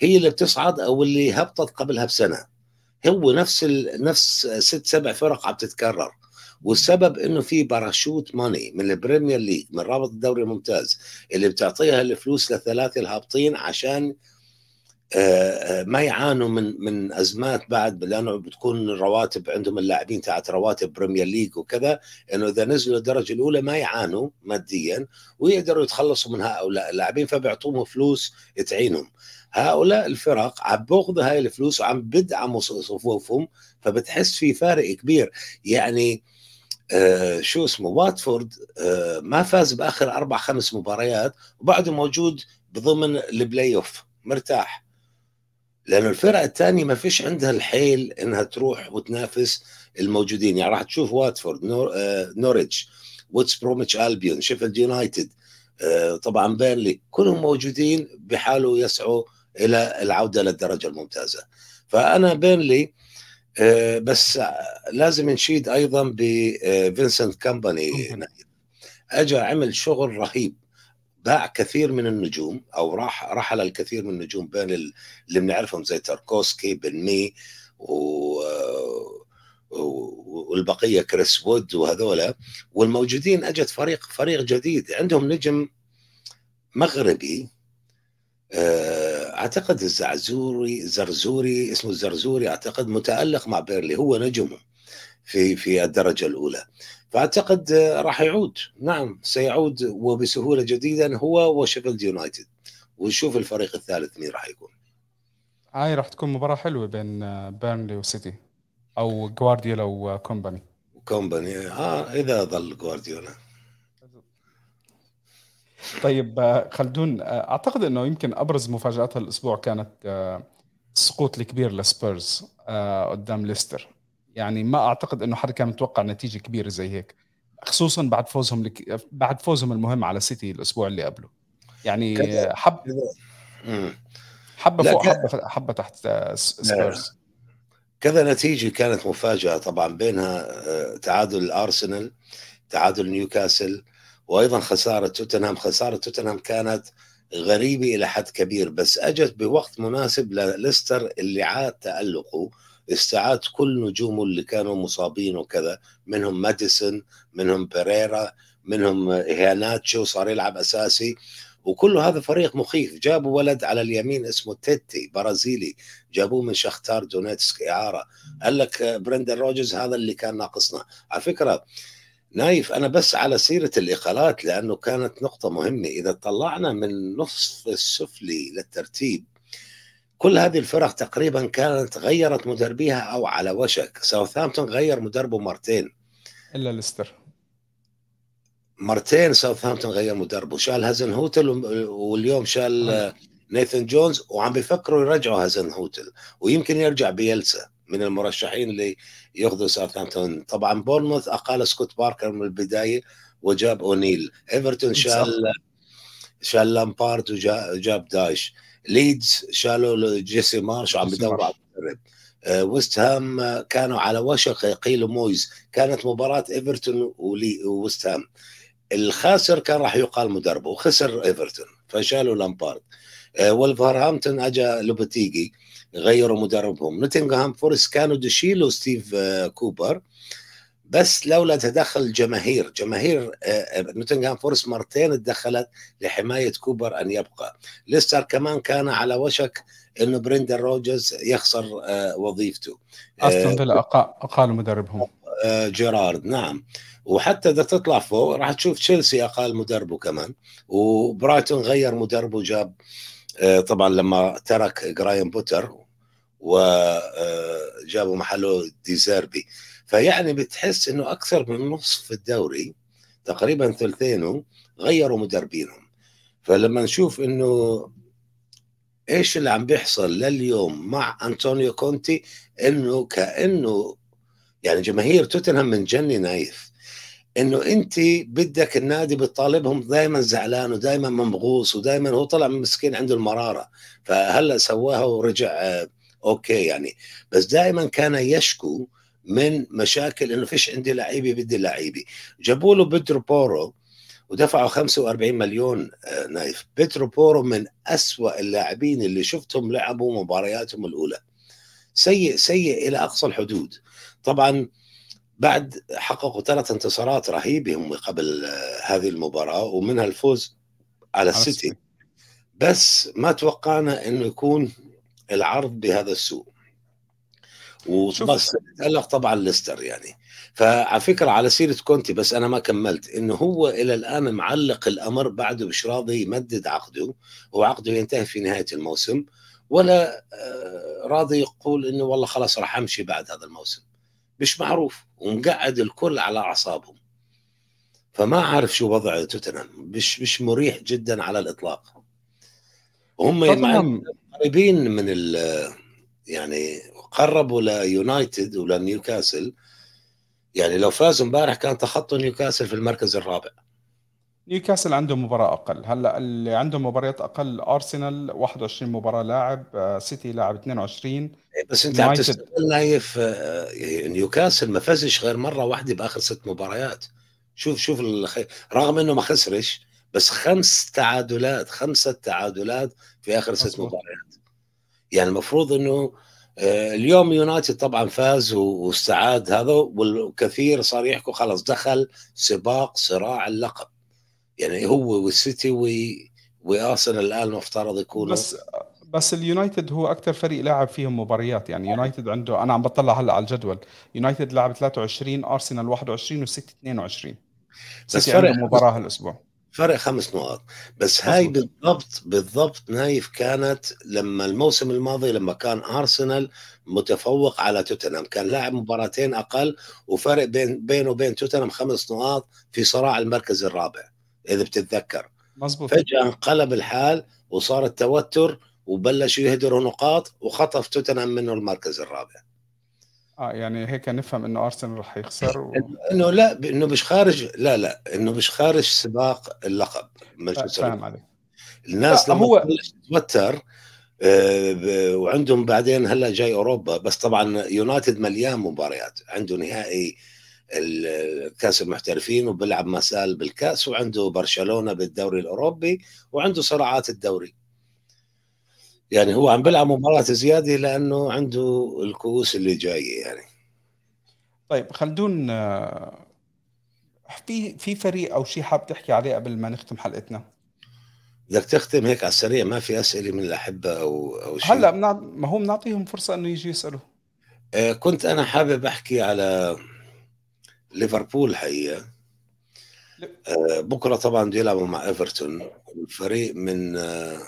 هي اللي بتصعد أو اللي هبطت قبلها بسنة. هو نفس ال... نفس ست سبع فرق عم تتكرر. والسبب إنه في parachute money من ال Premier League من رابطة الدوري الممتاز اللي بتعطيها الفلوس للثلاثة الهابطين عشان ما يعانوا من من أزمات بعد لأنه بتكون الرواتب عندهم اللاعبين تاعت رواتب Premier League وكذا إنه إذا نزلوا الدرجة الأولى ما يعانوا ماديا ويقدروا يتخلصوا من هؤلاء اللاعبين فبيعطوهم فلوس تعينهم. هؤلاء الفرق عم باخذوا هاي الفلوس وعم بدعموا صفوفهم فبتحس في فارق كبير. يعني آه شو اسمه واتفورد آه ما فاز بآخر أربع خمس مباريات وبعده موجود بضمن البلاي اوف مرتاح. لأنه الفرق الثانية ما فيش عندها الحيل إنها تروح وتنافس الموجودين. يعني راح تشوف واتفورد نور آه نوريتش وست بروميتش ألبيون شيفيلد يونايتد آه طبعا بيرنلي كلهم موجودين بحاولوا يسعوا إلى العودة للدرجة الممتازة. فأنا بيرنلي آه بس لازم نشيد أيضا بفينسنت كومباني. اجى عمل شغل رهيب. باع كثير من النجوم أو راح رحل الكثير من النجوم بين اللي بنعرفهم زي تاركوسكي بن مي و والبقية كريس وود وهذولا. والموجودين اجت فريق فريق جديد. عندهم نجم مغربي آه، أعتقد الزعزوري زرزوري اسمه الزرزوري أعتقد متألق مع بيرنلي. هو نجمه في في الدرجة الأولى. فأعتقد راح يعود. نعم سيعود وبسهولة جدا هو وشيفيلد يونايتد. ونشوف الفريق الثالث مين راح يكون. هاي راح تكون مباراة حلوة بين بيرنلي وسيتي أو جوارديولا وكومباني كومباني آه إذا ظل جوارديولا طيب خلدون أعتقد إنه يمكن أبرز مفاجآت الأسبوع كانت السقوط الكبير لسبيرز قدام ليستر. يعني ما أعتقد إنه حدا كان متوقع نتيجة كبيرة زي هيك خصوصا بعد فوزهم لك... بعد فوزهم المهم على سيتي الأسبوع اللي قبله. يعني حب حبة فوق حبه حبة تحت سبيرز. كذا نتيجة كانت مفاجأة طبعا بينها آه، تعادل الارسنال تعادل نيوكاسل وأيضا خسارة توتنهام. خسارة توتنهام كانت غريبة إلى حد كبير بس أجت بوقت مناسب لليستر اللي عاد تألقه. استعاد كل نجومه اللي كانوا مصابين وكذا منهم ماديسون منهم بيريرا منهم إيهياناتشو صار يلعب أساسي. وكل هذا فريق مخيف. جابوا ولد على اليمين اسمه تيتي برازيلي. جابوه من شاختار دونيتسك إعارة. قال لك برندن روجرز هذا اللي كان ناقصنا. على فكرة نايف أنا بس على سيرة الإقالات لأنه كانت نقطة مهمة. إذا طلعنا من نصف السفلي للترتيب كل هذه الفرق تقريبا كانت غيرت مدربيها أو على وشك. ساوثهامبتون غير مدربه مرتين. إلا ليستر. مرتين ساوثهامبتون غير مدربه. شال هازنهوتل واليوم شال نيثن جونز وعم بيفكروا يرجعوا هازنهوتل ويمكن يرجع بييلسا من المرشحين اللي ياخذوا ساوثهامبتون. طبعا بورنموث أقال سكوت باركر من البداية وجاب أونيل. إيفرتون شال شال لامبارد وجاب دايش. ليدز شالوا جيسي مارش وعم بدوروا على مدرب ويست هام كانوا على وشك يقيلوا مويز كانت مباراة إيفرتون وويست هام. الخاسر كان راح يقال مدربه وخسر إيفرتون فشالوا لامبارد. ولفرهامبتون اجى لوبتيجي غيروا مدربهم. نوتنغهام فورست كانوا يشيلوا ستيف كوبر. بس لولا تدخل الجماهير جماهير نوتنغهام فورست مرتين تدخلت لحماية كوبر أن يبقى. ليستر كمان كان على وشك إنه بريندن روجرز يخسر وظيفته. أستون فيلا اقالوا مدربهم. جيرارد نعم. وحتى إذا تطلع فوق راح تشوف تشيلسي اقال مدربه كمان. وبرايتون غير مدربه جاب طبعا لما ترك جراهام بوتر وجابوا محله ديزيربي فيعني بتحس إنه أكثر من نصف الدوري تقريبا ثلثينه غيروا مدربينهم. فلما نشوف إنه إيش اللي عم بيحصل لليوم مع أنطونيو كونتي إنه كأنه يعني جماهير توتنهام من جني نايف. إنه أنت بدك النادي بتطالبهم دائما زعلان ودائما ممغوص ودائما هو طلع مسكين عنده المرارة. فهلأ سواها ورجع آه أوكي يعني. بس دائما كان يشكو من مشاكل إنه فيش عندي لعيبة بدي لعيبة. جابوا له بيدرو بورو ودفعوا 45 مليون آه نايف. بيدرو بورو من أسوأ اللاعبين اللي شفتهم لعبوا مبارياتهم الأولى. سيء سيء إلى أقصى الحدود. طبعا بعد حققوا ثلاث انتصارات رهيبة هم قبل هذه المباراة ومنها الفوز على السيتي. بس ما توقعنا إنه يكون العرض بهذا السوء. وبس تألق طبعا ليستر يعني. فعلى فكرة على سيرة كونتي بس أنا ما كملت إنه هو إلى الآن معلق الأمر بعده مش راضي يمدد عقده وعقده ينتهي في نهاية الموسم ولا راضي يقول إنه والله خلاص راح أمشي بعد هذا الموسم. مش معروف ومقعد الكل على أعصابهم. فما عارف شو وضع توتنهام. مش مش مريح جدا على الإطلاق. هم قريبين من ال يعني قربوا ليونايتد ولنيوكاسل يعني لو فازوا امبارح كان تخطوا نيوكاسل في المركز الرابع. نيوكاسل عنده مباراة أقل. هلأ اللي عنده مباريات أقل أرسنال 21 مباراة لاعب سيتي لاعب 22 بس أنت عم تستغل نايف نيوكاسل ما فازش غير مرة واحدة بآخر ست مباريات. شوف شوف الخي... رغم إنه ما خسرش بس خمس تعادلات خمسة تعادلات في آخر ست مباريات. يعني المفروض إنه اليوم يونايتد طبعا فاز واستعاد هذا والكثير صار يحكوا خلاص دخل سباق صراع اللقب. يعني هو والسيتي وأرسنال الآن المفترض يكونوا. بس بس اليونايتد هو أكثر فريق لاعب فيهم مباريات. يعني يونايتد عنده أنا عم بطلع هلأ على الجدول. يونايتد لعب 23 أرسنال 21 والسيتي 22 بس فرق مباراة هالأسبوع. فرق خمس نقاط. بس هاي بالضبط بالضبط نايف كانت لما الموسم الماضي لما كان أرسنال متفوق على توتنهام. كان لاعب مباراتين أقل وفرق بين بينه وبين توتنهام خمس نقاط في صراع المركز الرابع إذا بتتذكر. مزبوط فجأة انقلب الحال وصار التوتر وبلشوا يهدروا نقاط وخطف توتنهام منه المركز الرابع. آه يعني هيك نفهم إنه أرسنال رح يخسر و... إنه لا إنه مش خارج لا لا إنه مش خارج سباق اللقب مش فاهم عليك. الناس لما هو تتوتر آه وعندهم بعدين هلأ جاي أوروبا بس طبعا يونايتد مليان مباريات عنده نهائي الكأس المحترفين وبيلعب مسال بالكأس وعنده برشلونة بالدوري الأوروبي وعنده صراعات الدوري. يعني هو عم بيلعب مباراة زيادة لأنه عنده الكؤوس اللي جاية يعني. طيب خلدون في في فريق أو شيء حاب تحكي عليه قبل ما نختم حلقتنا؟ بدك تختم هيك على السريع ما في أسئلة من الاحبه أو أو شيء هلأ منع... ما هو بنعطيهم فرصة إنه يجي يسألوا. آه كنت أنا حابب أحكي على ليفربول حقيقة. آه بكرة طبعا بده يلعبوا مع إيفرتون. الفريق من آه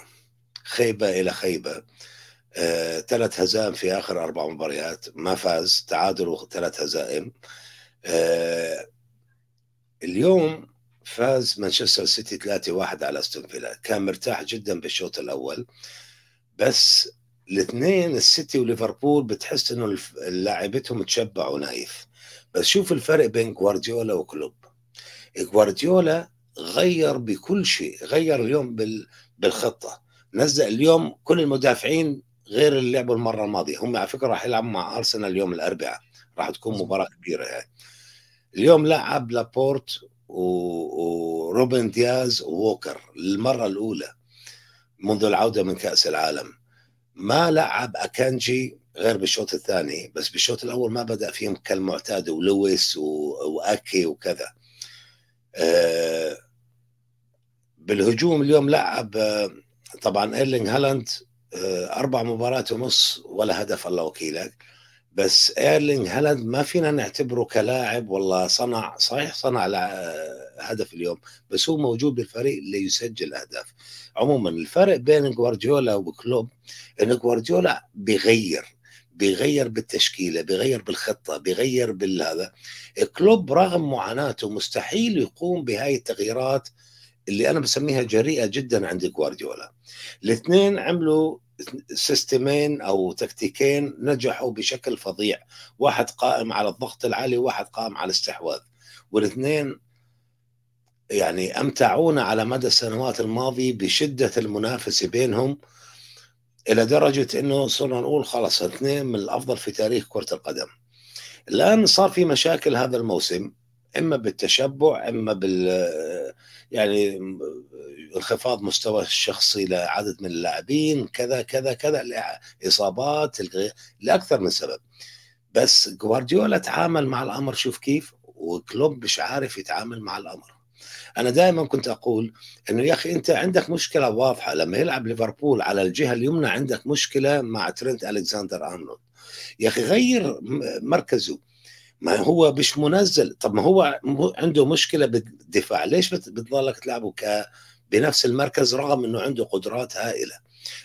خيبة إلى خيبة. آه، ثلاث هزائم في آخر أربع مباريات. ما فاز. تعادل وثلاث هزائم. آه، اليوم فاز مانشستر سيتي 3-1 على أستون فيلا. كان مرتاح جدا بالشوط الأول. بس الاثنين السيتي وليفربول بتحس إنه لاعبتهم تشبعوا نايف. بس شوف الفرق بين جوارديولا وكلوب. جوارديولا غير بكل شيء غير اليوم بالخطة. نزل اليوم كل المدافعين غير اللي لعبوا المرة الماضية. هم على فكرة راح يلعبوا مع أرسنال اليوم الأربعاء. راح تكون مباراة كبيرة يعني. اليوم لعب لابورت وروبن دياز ووكر. للمره الأولى منذ العودة من كأس العالم. ما لعب أكانجي غير بالشوط الثاني بس بالشوط الأول ما بدأ فيهم كالمعتاد ولويس وأكي وكذا. آه، بالهجوم اليوم لعب آه، طبعا ايرلينغ هالاند آه، أربع مباريات ونص ولا هدف الله وكيلك. بس ايرلينغ هالاند ما فينا نعتبره كلاعب والله صنع صحيح صنع هدف اليوم بس هو موجود بالفريق ليسجل أهداف. عموما الفرق بين جوارديولا وكلوب إن جوارديولا بيغير بيغير بالتشكيلة بيغير بالخطة بيغير بالهذا. كلوب رغم معاناته مستحيل يقوم بهاي التغييرات اللي أنا بسميها جريئة جدا عند جوارديولا. الاثنين عملوا سيستمين أو تكتيكين نجحوا بشكل فظيع. واحد قائم على الضغط العالي وواحد قائم على الاستحواذ. والاثنين يعني أمتعونا على مدى السنوات الماضيه بشدة المنافسة بينهم إلى درجة إنه صرنا نقول خلاص اثنين من الأفضل في تاريخ كرة القدم. الآن صار في مشاكل هذا الموسم إما بالتشبع إما بال يعني انخفاض مستوى الشخصي لعدد من اللاعبين كذا كذا كذا اصابات لأكثر من سبب. بس جوارديولا تعامل مع الأمر شوف كيف وكلوب مش عارف يتعامل مع الأمر. أنا دائما كنت أقول إنه يا أخي أنت عندك مشكلة واضحة لما يلعب ليفربول على الجهة اليمنى عندك مشكلة مع ترنت الكساندر أرنولد. يا أخي غير مركزه. ما هو مش منزل. طب ما هو عنده مشكلة بالدفاع. ليش بتضلك تلعبه ك بنفس المركز رغم إنه عنده قدرات هائلة.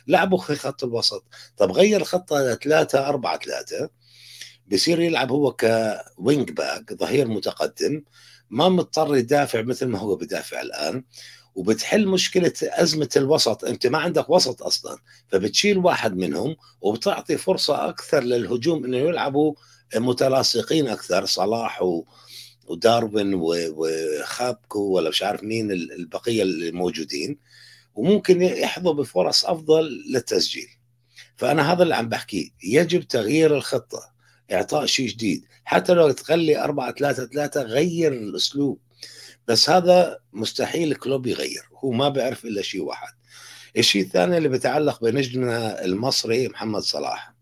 لعبه في خط الوسط. طب غير خطة 3 4 3 بصير يلعب هو كـ wing back ظهير متقدم. ما مضطر يدافع مثل ما هو بدافع الآن. وبتحل مشكلة أزمة الوسط. أنت ما عندك وسط أصلا. فبتشيل واحد منهم وبتعطي فرصة أكثر للهجوم إنه يلعبوا متلاصقين أكثر صلاح و وداروين وخابكو ولا مش عارف مين البقية الموجودين وممكن يحظوا بفرص أفضل للتسجيل. فأنا هذا اللي عم بحكيه يجب تغيير الخطة إعطاء شيء جديد. حتى لو تخلي 4 3 3 غير الأسلوب بس هذا مستحيل كلوب يغير هو ما بيعرف إلا شيء واحد. الشيء الثاني اللي بيتعلق بنجمنا المصري محمد صلاح.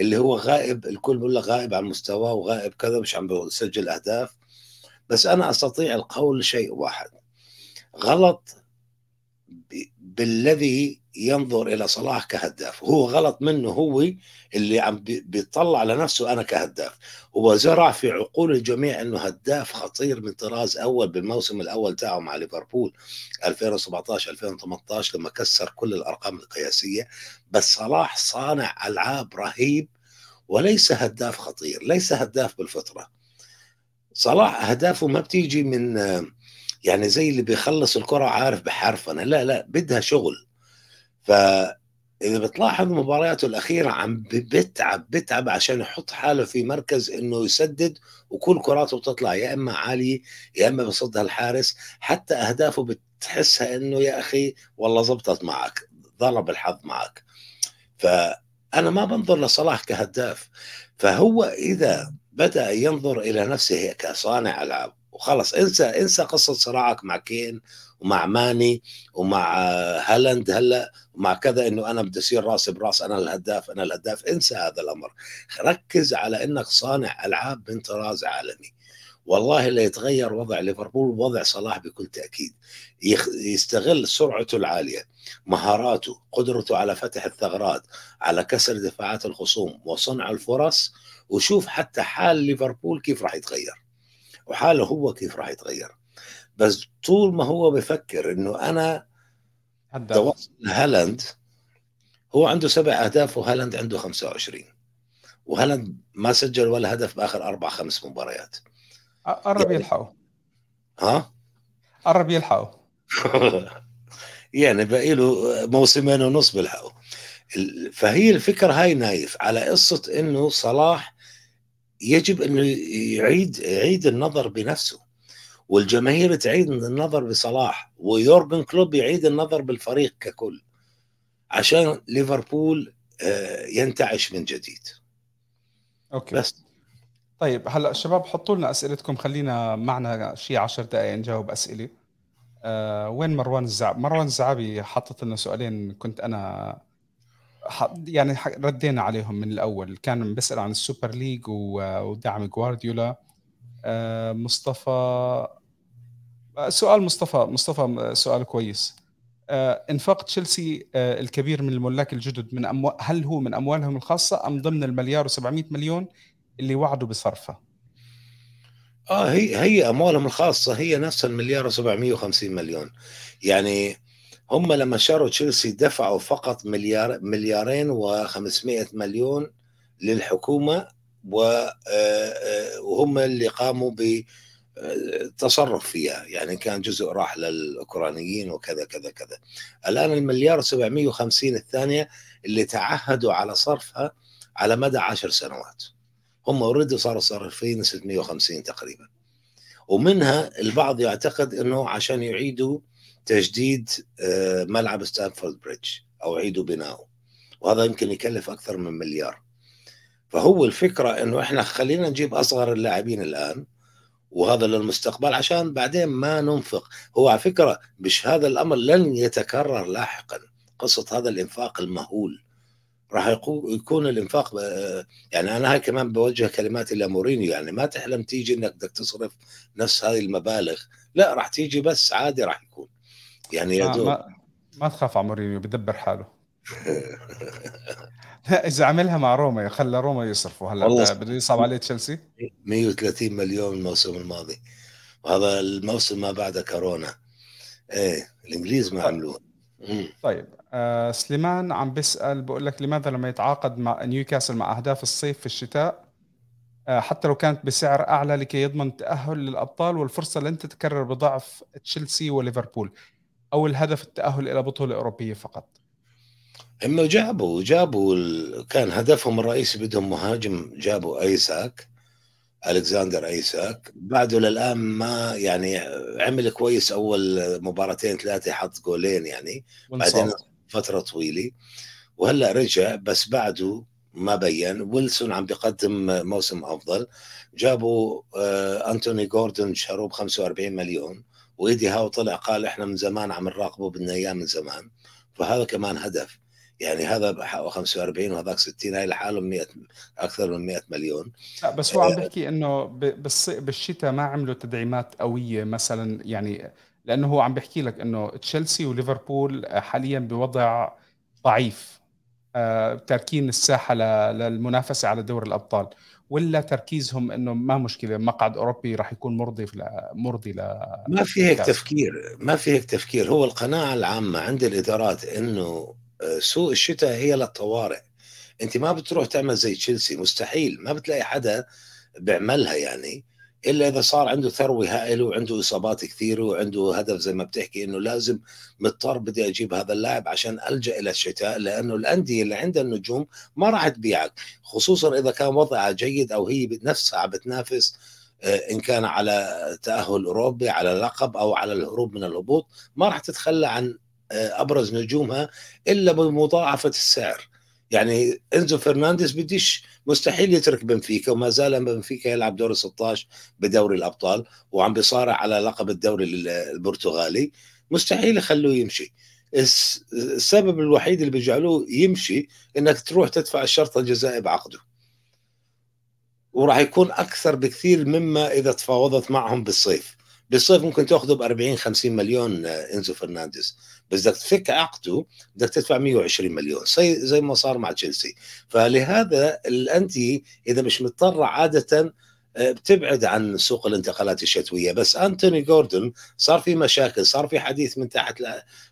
اللي هو غائب الكل بيقول لك غائب عن مستواه وغائب كذا مش عم بيسجل أهداف. بس أنا أستطيع القول شيء واحد. غلط بالذي ينظر إلى صلاح كهداف. هو غلط منه هو اللي عم بيطلع لنفسه أنا كهداف. هو زرع في عقول الجميع إنه هداف خطير من طراز أول بالموسم الأول تاعه مع ليفربول 2017 2018 لما كسر كل الأرقام القياسية. بس صلاح صانع ألعاب رهيب وليس هداف خطير ليس هداف بالفطرة. صلاح أهدافه ما بتيجي من يعني زي اللي بيخلص الكرة عارف بحرفنه لا لا بدها شغل. فإذا بتلاحظ مبارياته الأخيرة عم بتعب بتعب عشان يحط حاله في مركز إنه يسدد وكل كراته بتطلع يا إما عاليه يا إما بصدها الحارس حتى أهدافه بتحسها إنه يا أخي والله زبطت معك ضرب الحظ معك. فأنا ما بنظر لصلاح كهداف. فهو إذا بدأ ينظر إلى نفسه كصانع ألعاب وخلص انسى انسى قصة صراعك مع كين ومع ماني ومع هالاند هلا ومع كذا إنه أنا بدي أصير راسي براس أنا الهداف أنا الهداف. انسى هذا الأمر. ركز على إنك صانع ألعاب من طراز عالمي. والله اللي يتغير وضع ليفربول وضع صلاح بكل تأكيد. يستغل سرعته العالية مهاراته قدرته على فتح الثغرات على كسر دفاعات الخصوم وصنع الفرص. وشوف حتى حال ليفربول كيف راح يتغير. وحاله هو كيف راح يتغير. بس طول ما هو بفكر إنه أنا توصل هالاند هو عنده سبع أهداف وهالاند عنده 25 وهالاند ما سجل ولا هدف بآخر أربع خمس مباريات. قرب يعني... يلحقوا ها؟ قرب يلحقوا يعني باقي له موسمين ونص بيلحقوا فهي الفكرة هاي نايف على قصة إنه صلاح يجب إنه يعيد يعيد النظر بنفسه. والجماهير تعيد النظر بصلاح ويورجن كلوب يعيد النظر بالفريق ككل عشان ليفربول آه، ينتعش من جديد. أوكي. بس. طيب هلأ الشباب حطوا لنا أسئلتكم خلينا معنا شيء 10 دقائق نجاوب أسئلة. آه وين مروان الزعبي مروان الزعبي حطت لنا سؤالين كنت أنا يعني ردينا عليهم من الأول. كان بيسأل عن السوبر ليج ودعم جوارديولا. آه مصطفى سؤال مصطفى مصطفى سؤال كويس. آه انفاق تشيلسي آه الكبير من الملاك الجدد من أمو... هل هو من أموالهم الخاصة أم ضمن المليار و700 مليون اللي وعدوا بصرفها آه هي هي أموالهم الخاصة هي نفس المليار و750 مليون. يعني هم لما شروا تشيلسي دفعوا فقط مليار مليارين و500 مليون للحكومة آه، وهم اللي قاموا بالتصرف فيها. يعني كان جزء راح للأوكرانيين وكذا كذا كذا. الآن المليار و750 الثانية اللي تعهدوا على صرفها على مدى عشر سنوات. هم already صاروا صارفين 650 تقريبا. ومنها البعض يعتقد إنه عشان يعيدوا تجديد آه، ملعب ستانفورد بريدج أو يعيدوا بناؤه. وهذا يمكن يكلف أكثر من مليار. فهو الفكرة إنه إحنا خلينا نجيب أصغر اللاعبين الآن. وهذا للمستقبل عشان بعدين ما ننفق. هو على فكرة مش هذا الأمر لن يتكرر لاحقا. قصة هذا الإنفاق المهول. راح يكون الإنفاق يعني أنا هاي كمان بوجه كلمات إلى مورينيو يعني ما تحلم تيجي إنك بدك تصرف نفس هذه المبالغ. لا راح تيجي بس عادي راح يكون. يعني يا دوب. ما, ما تخاف على مورينيو بدبر حاله. إذا عملها مع روما خلى روما يصرفوا هلا بده يصعب عليه تشيلسي؟ 130 مليون الموسم الماضي. وهذا الموسم ما بعد كورونا. إيه الإنجليز ما طيب. عملوه. طيب آه سليمان عم بيسأل بقول لك لماذا لما يتعاقد مع نيوكاسل مع أهداف الصيف في الشتاء؟ آه حتى لو كانت بسعر أعلى لكي يضمن التاهل للأبطال والفرصة لن تتكرر بضعف تشيلسي وليفربول أو الهدف التأهل إلى بطولة أوروبية فقط. هم جابوا جابوا ال... كان هدفهم الرئيسي بدهم مهاجم جابوا أيساك الكسندر أيساك. بعده للآن ما يعني عمل كويس أول مباراتين ثلاثة حط جولين يعني بعدين فترة طويلة. وهلأ رجع بس بعده ما بين. ويلسون عم بيقدم موسم أفضل. جابوا آه أنتوني جوردن شروه ب 45 مليون. وإيدي هاو طلع قال إحنا من زمان عم نراقبه بدنا إياه من زمان. فهذا كمان هدف. يعني هذا بحقه 45 وهذاك 60 هاي لحالهم 100 أكثر من 100 مليون. لا بس هو عم آه، بيحكي إنه بالشتاء ما عملوا تدعيمات قوية مثلا يعني لأنه هو عم بيحكي لك إنه تشيلسي وليفربول حاليا بوضع ضعيف. آه، تركين الساحة للمنافسة على دوري الأبطال. ولا تركيزهم إنه ما مشكلة مقعد أوروبي راح يكون مرضي مرضي ل ما في هيك تفكير ما في هيك تفكير. هو القناعة العامة عند الإدارات إنه سوق الشتاء هي للطوارئ انت ما بتروح تعمل زي تشيلسي مستحيل. ما بتلاقي حدا بيعملها يعني إلا إذا صار عنده ثروة هائلة وعنده إصابات كثيرة وعنده هدف زي ما بتحكي إنه لازم مضطر بدي أجيب هذا اللاعب عشان ألجأ إلى الشتاء لأنه الأندية اللي عندها النجوم ما راح تبيعك. خصوصا إذا كان وضعها جيد أو هي نفسها عم بتنافس آه، إن كان على تأهل أوروبي على لقب أو على الهروب من الهبوط ما راح تتخلى عن آه، أبرز نجومها إلا بمضاعفة السعر. يعني إنزو فرنانديز بديش مستحيل يترك بنفيكا وما زال بنفيكا يلعب دور 16 بدوري الأبطال وعم بيصارع على لقب الدوري البرتغالي. مستحيل يخلوه يمشي. السبب الوحيد اللي بيجعلوه يمشي إنك تروح تدفع الشرط الجزائي بعقده. وراح يكون أكثر بكثير مما إذا تفاوضت معهم بالصيف. بالصيف ممكن تأخذه ب 40 50 مليون آه، إنزو فرنانديز. بس بدك تفك عقده بدك تدفع 120 مليون. زي زي ما صار مع تشيلسي. فلهذا الأندية إذا مش مضطرة عادة بتبعد عن سوق الانتقالات الشتوية. بس أنتوني جوردون صار في مشاكل صار في حديث من تحت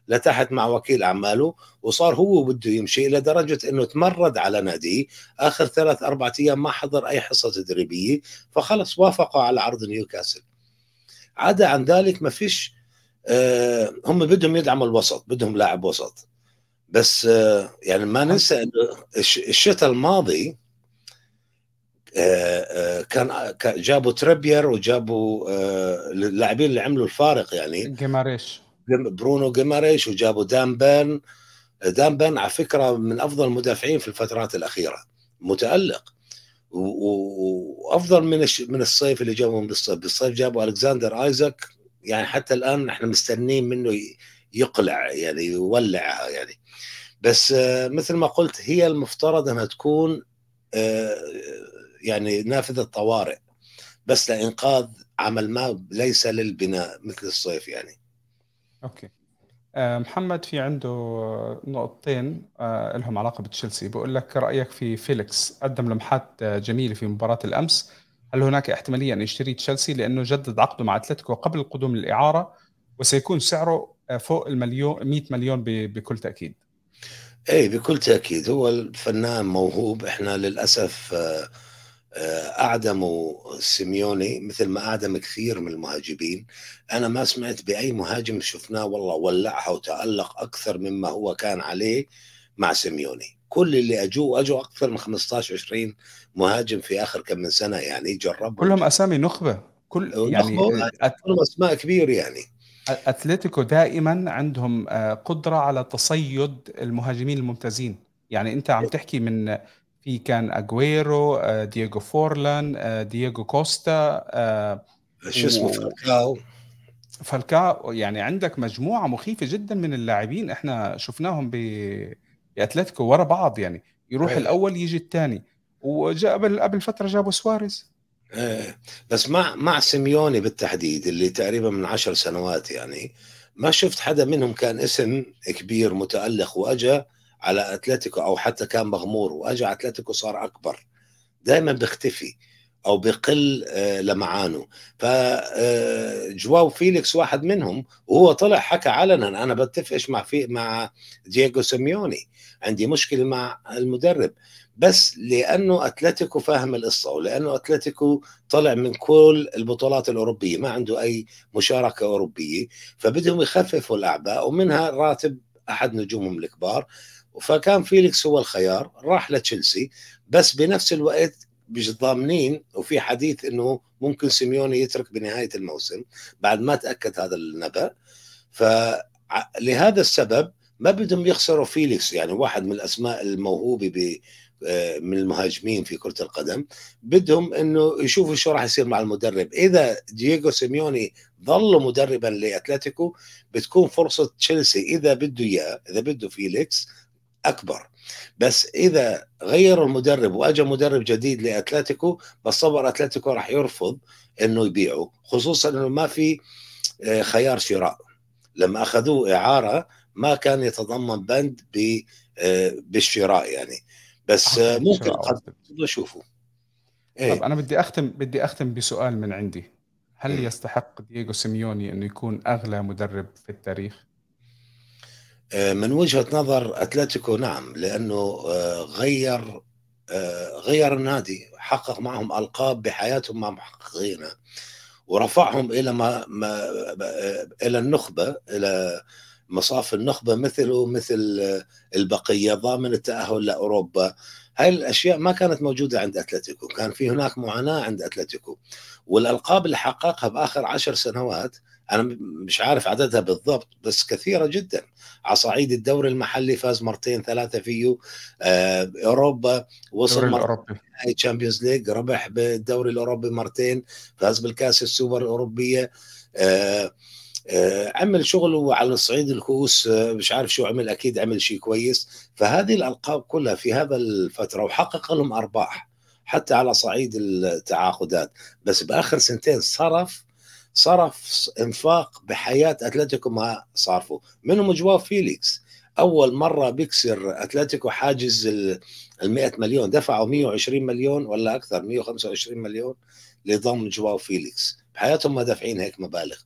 لتحت مع وكيل أعماله وصار هو بده يمشي إلى درجة إنه تمرد على ناديه. آخر ثلاث أربع أيام ما حضر أي حصة تدريبية فخلص وافقوا على عرض نيوكاسل. عدا عن ذلك ما فيش آه هم بدهم يدعموا الوسط بدهم لاعب وسط. بس آه يعني ما ننسى إنه الشتاء الماضي آه، كان جابوا تريبير وجابوا اللاعبين اللي عملوا الفارق يعني. جيماريش. برونو جيماريش وجابوا دان بيرن دان بيرن على فكرة من أفضل المدافعين في الفترات الأخيرة. متألق. وأفضل من من الصيف اللي جابوا بالصيف بالصيف جابوا الكساندر آيزاك. يعني حتى الآن إحنا مستنين منه يقلع يعني يولعها يعني. بس مثل ما قلت هي المفترض أنها تكون يعني نافذة طوارئ. بس لإنقاذ عمل ما ليس للبناء مثل الصيف يعني. okay. آه، محمد في عنده نقطتين آه، لهم علاقة بتشيلسي. بقول لك رأيك في فيليكس قدم لمحات جميلة في مباراة الأمس. هل هناك احتمالية أن يشتري تشيلسي؟ لأنه جدد عقده مع أتلتيكو قبل القدوم للإعارة وسيكون سعره آه، فوق المليون 100 مليون بكل تأكيد. اي بكل تأكيد. هو الفنان موهوب. إحنا للأسف أعدمه سيميوني مثل ما أعدم كثير من المهاجمين أنا ما سمعت بأي مهاجم شفناه والله ولعها وتألق أكثر مما هو كان عليه مع سيميوني. كل اللي اجوا اجوا أكثر من 15 20 مهاجم في آخر كم من سنة يعني جربوا. كلهم أسامي نخبة. كل يعني كلهم أسماء كبير يعني. أتلتيكو دائما عندهم آه، قدرة على تصيد المهاجمين الممتازين. يعني أنت عم تحكي من في كان أجويرو آه، دييغو فورلان آه، دييغو كوستا آه، شو اسمه؟ فالكاو. فالكاو يعني عندك مجموعة مخيفة جدا من اللاعبين. إحنا شفناهم بأتلتيكو ورا بعض يعني يروح أيه. الأول يجي الثاني. وجاء قبل قبل فترة جابوا سواريز. إيه. بس مع مع سيميوني بالتحديد اللي تقريبا من عشر سنوات يعني ما شفت حدا منهم كان اسم كبير متألق وأجا على أتلتيكو أو حتى كان مغمور وأجى أتلتيكو صار أكبر. دائما بيختفي أو بقل آه، لمعانه. فجواو آه، فيليكس واحد منهم وهو طلع حكى علنا أنا بتفقش مع مع دييغو سيميوني. عندي مشكلة مع المدرب. بس لأنه أتلتيكو فاهم القصة ولأنه أتلتيكو طلع من كل البطولات الأوروبية ما عنده أي مشاركة أوروبية فبدهم يخففوا الأعباء ومنها راتب أحد نجومهم الكبار. فكان فيليكس هو الخيار راح لتشيلسي بس بنفس الوقت مش ضامنين وفي حديث إنه ممكن سيميوني يترك بنهاية الموسم بعد ما تأكد هذا النبأ. فلهذا السبب ما بدهم يخسروا فيليكس يعني واحد من الأسماء الموهوبة آه، من المهاجمين في كرة القدم. بدهم إنه يشوفوا شو راح يصير مع المدرب. إذا دييغو سيميوني ظل مدربا لأتلتيكو بتكون فرصة تشيلسي إذا بده إياه إذا بده فيليكس أكبر. بس إذا غيروا المدرب واجى مدرب جديد لأتلتيكو بتصور أتلتيكو راح يرفض إنه يبيعه خصوصا إنه ما في آه، خيار شراء. لما أخذوه إعارة ما كان يتضمن بند آه، بالشراء يعني. بس ممكن قد نشوفه إيه؟ طب أنا بدي أختم بدي أختم بسؤال من عندي. هل يستحق دييغو سيميوني إنه يكون أغلى مدرب في التاريخ؟ آه، من وجهة نظر أتلتيكو نعم لأنه آه، غير آه، غير النادي حقق معهم ألقاب بحياتهم مع محققينها ورفعهم إلى ما, ما إلى النخبة إلى مصاف النخبة مثله مثل البقية ضامن التأهل لأوروبا. هاي الأشياء ما كانت موجودة عند أتلتيكو. كان في هناك معاناة عند أتلتيكو. والألقاب اللي حققها بآخر عشر سنوات أنا مش عارف عددها بالضبط بس كثيرة جدا. على صعيد الدوري المحلي فاز مرتين ثلاثة فيه آه أوروبا وصل مرتين Champions League ربح بالدوري الأوروبي مرتين فاز بالكأس السوبر الأوروبية. آه آه عمل شغله على الصعيد الكؤوس آه مش عارف شو عمل أكيد عمل شيء كويس. فهذه الألقاب كلها في هذا الفترة وحقق لهم أرباح حتى على صعيد التعاقدات. بس بآخر سنتين صرف صرف انفاق بحياة أتلتيكو ما صارفه. منهم جواو فيليكس؟ أول مرة بيكسر أتلتيكو حاجز ال 100 مليون. دفعوا 120 مليون ولا أكثر؟ 125 مليون لضم جواو فيليكس. بحياتهم ما دافعين هيك مبالغ.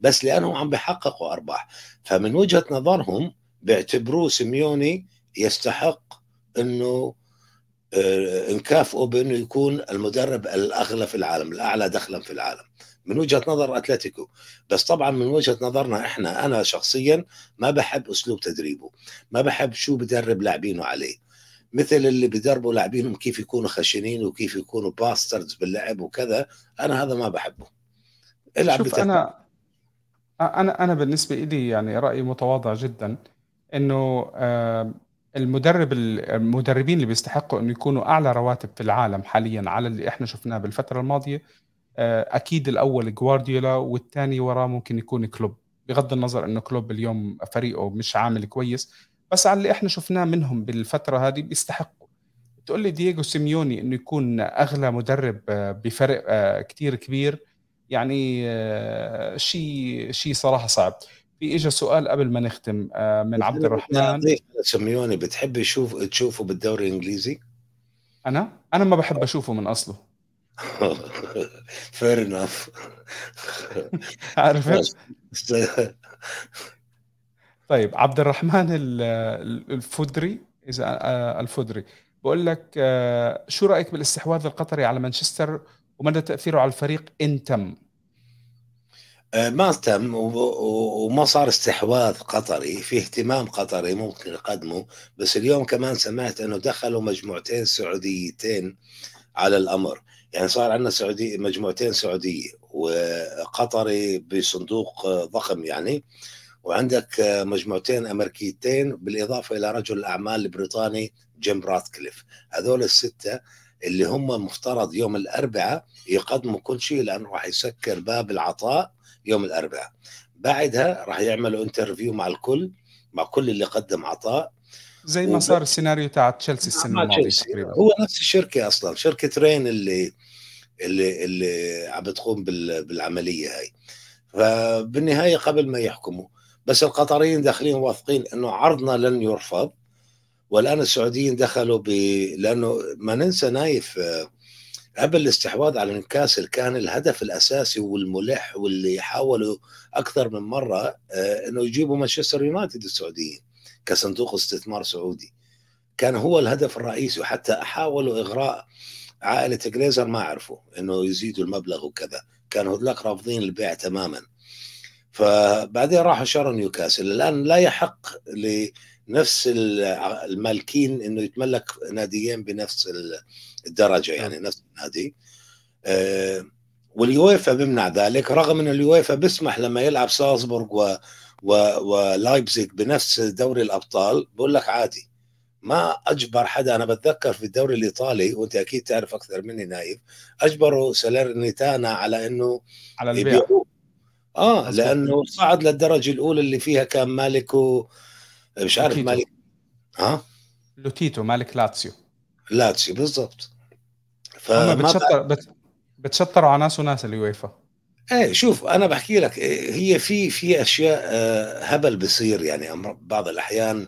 بس لأنهم عم بيحققوا أرباح. فمن وجهة نظرهم بيعتبروه سيميوني يستحق إنه آه، نكافئه بانه يكون المدرب الأغلى في العالم الأعلى دخلا في العالم. من وجهة نظر أتلتيكو. بس طبعا من وجهة نظرنا إحنا أنا شخصيا ما بحب أسلوب تدريبه. ما بحب شو بدرب لاعبينه عليه. مثل اللي بدربوا لاعبينهم كيف يكونوا خشنين وكيف يكونوا باستردز باللعب وكذا أنا هذا ما بحبه. العب شوف أنا أنا أنا بالنسبة لي يعني رأيي متواضع جدا إنه المدرب المدربين اللي بيستحقوا إنه يكونوا أعلى رواتب في العالم حاليا على اللي إحنا شفناه بالفترة الماضية آه، أكيد الأول جوارديولا والثاني وراه ممكن يكون كلوب. بغض النظر إنه كلوب اليوم فريقه مش عامل كويس بس على اللي إحنا شفناه منهم بالفترة هذه بيستحقوا. تقول لي دييغو سيميوني إنه يكون أغلى مدرب آه، بفرق آه، كتير كبير؟ يعني شيء شيء صراحة صعب. في اجى سؤال قبل ما نختم من عبد الرحمن. سيميوني بتحب يشوف تشوفه بالدوري الإنجليزي؟ أنا؟ أنا ما بحب أشوفه من أصله. fair enough عارف؟ طيب عبد الرحمن الفدري إذا آه، الفدري بقول لك آه، شو رأيك بالاستحواذ القطري على مانشستر؟ ومدى تأثيره على الفريق إن تم؟ آه، ما تم وما صار استحواذ قطري في اهتمام قطري ممكن يقدمه بس اليوم كمان سمعت إنه دخلوا مجموعتين سعوديتين على الأمر. يعني صار عندنا سعودي مجموعتين سعودية وقطري بصندوق ضخم يعني وعندك مجموعتين أمريكيتين بالإضافة إلى رجل الاعمال البريطاني جيم راتكليف هذول الستة اللي هم مفترض يوم الأربعاء يقدموا كل شيء لأنه راح يسكر باب العطاء يوم الأربعاء. بعدها راح يعملوا interview مع الكل مع كل اللي قدم عطاء. زي ما صار السيناريو تاع تشيلسي السنة الماضية تقريبا. هو نفس الشركة أصلا. شركة رين اللي اللي اللي عم بتقوم بالعملية هاي. فبالنهاية قبل ما يحكموا بس القطريين داخلين واثقين إنه عرضنا لن يرفض والآن السعوديين دخلوا ب لأنه ما ننسى نايف قبل الاستحواذ على نيوكاسل كان الهدف الأساسي والملح واللي حاولوا أكثر من مرة آه، إنه يجيبوا مانشستر يونايتد السعوديين. كصندوق استثمار سعودي. كان هو الهدف الرئيسي وحتى حاولوا إغراء عائلة جليزر ما عرفوا إنه يزيدوا المبلغ وكذا. كانوا هذولاك رافضين البيع تماما. فبعدين راحوا شروا نيوكاسل. الآن لا يحق لنفس المالكين إنه يتملك ناديين بنفس الدرجة يعني نعم. نفس النادي. آه، واليويفا بيمنع ذلك رغم إن اليويفا بيسمح لما يلعب سالزبورغ و ولايبزيج بنفس دوري الأبطال بقول لك عادي. ما أجبر حدا أنا بتذكر في الدوري الإيطالي وأنت أكيد تعرف أكثر مني نايف أجبروا سالرنيتانا على إنه على البيع. آه لأنه صعد للدرجة الأولى اللي فيها كان مالكو مش عارف مالك ها؟ لوتيتو مالك لاتسيو. لاتسيو بالضبط. فما بتشطر بتشطروا على ناس وناس اليويفا. إيه شوف أنا بحكي لك إيه، هي في في أشياء آه، هبل بصير يعني بعض الأحيان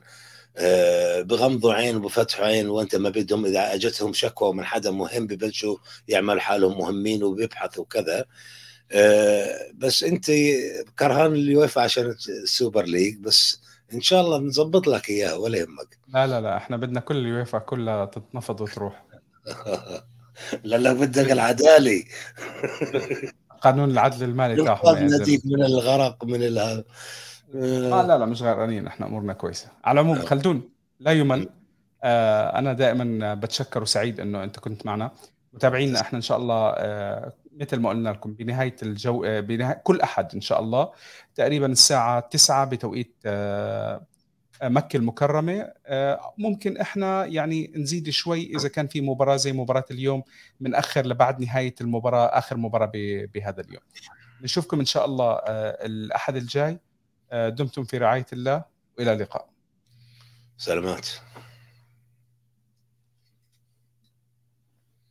آه، بغمضوا عين وبفتحوا عين وأنت ما بدهم إذا أجتهم شكوى من حدا مهم ببلشوا يعملوا حالهم مهمين وبيبحثوا كذا آه، بس أنت كرهان اليوفا عشان ال Super League بس إن شاء الله نظبط لك إياها ولا يهمك. لا لا لا إحنا بدنا كل اليوفا كلها تتنفض وتروح. لا لا بدك العدالة. قانون العدل المالي تاعهم نزيد من الغرق من ال آه. لا لا مش غرقانين إحنا أمورنا كويسة. على العموم آه. خلدون لا يمل. آه أنا دائما بتشكر وسعيد إنه أنت كنت معنا. متابعينا إحنا إن شاء الله آه مثل ما قلنا لكم بنهاية الجو آه بنهاية كل أحد إن شاء الله تقريبا الساعة 9 بتوقيت آه مكة المكرمة. آه، ممكن إحنا يعني نزيد شوي إذا كان في مباراة زي مباراة اليوم بنأخر لبعد نهاية المباراة آخر مباراة بهذا اليوم. نشوفكم إن شاء الله آه، الأحد الجاي. آه، دمتم في رعاية الله. وإلى اللقاء. سلامات.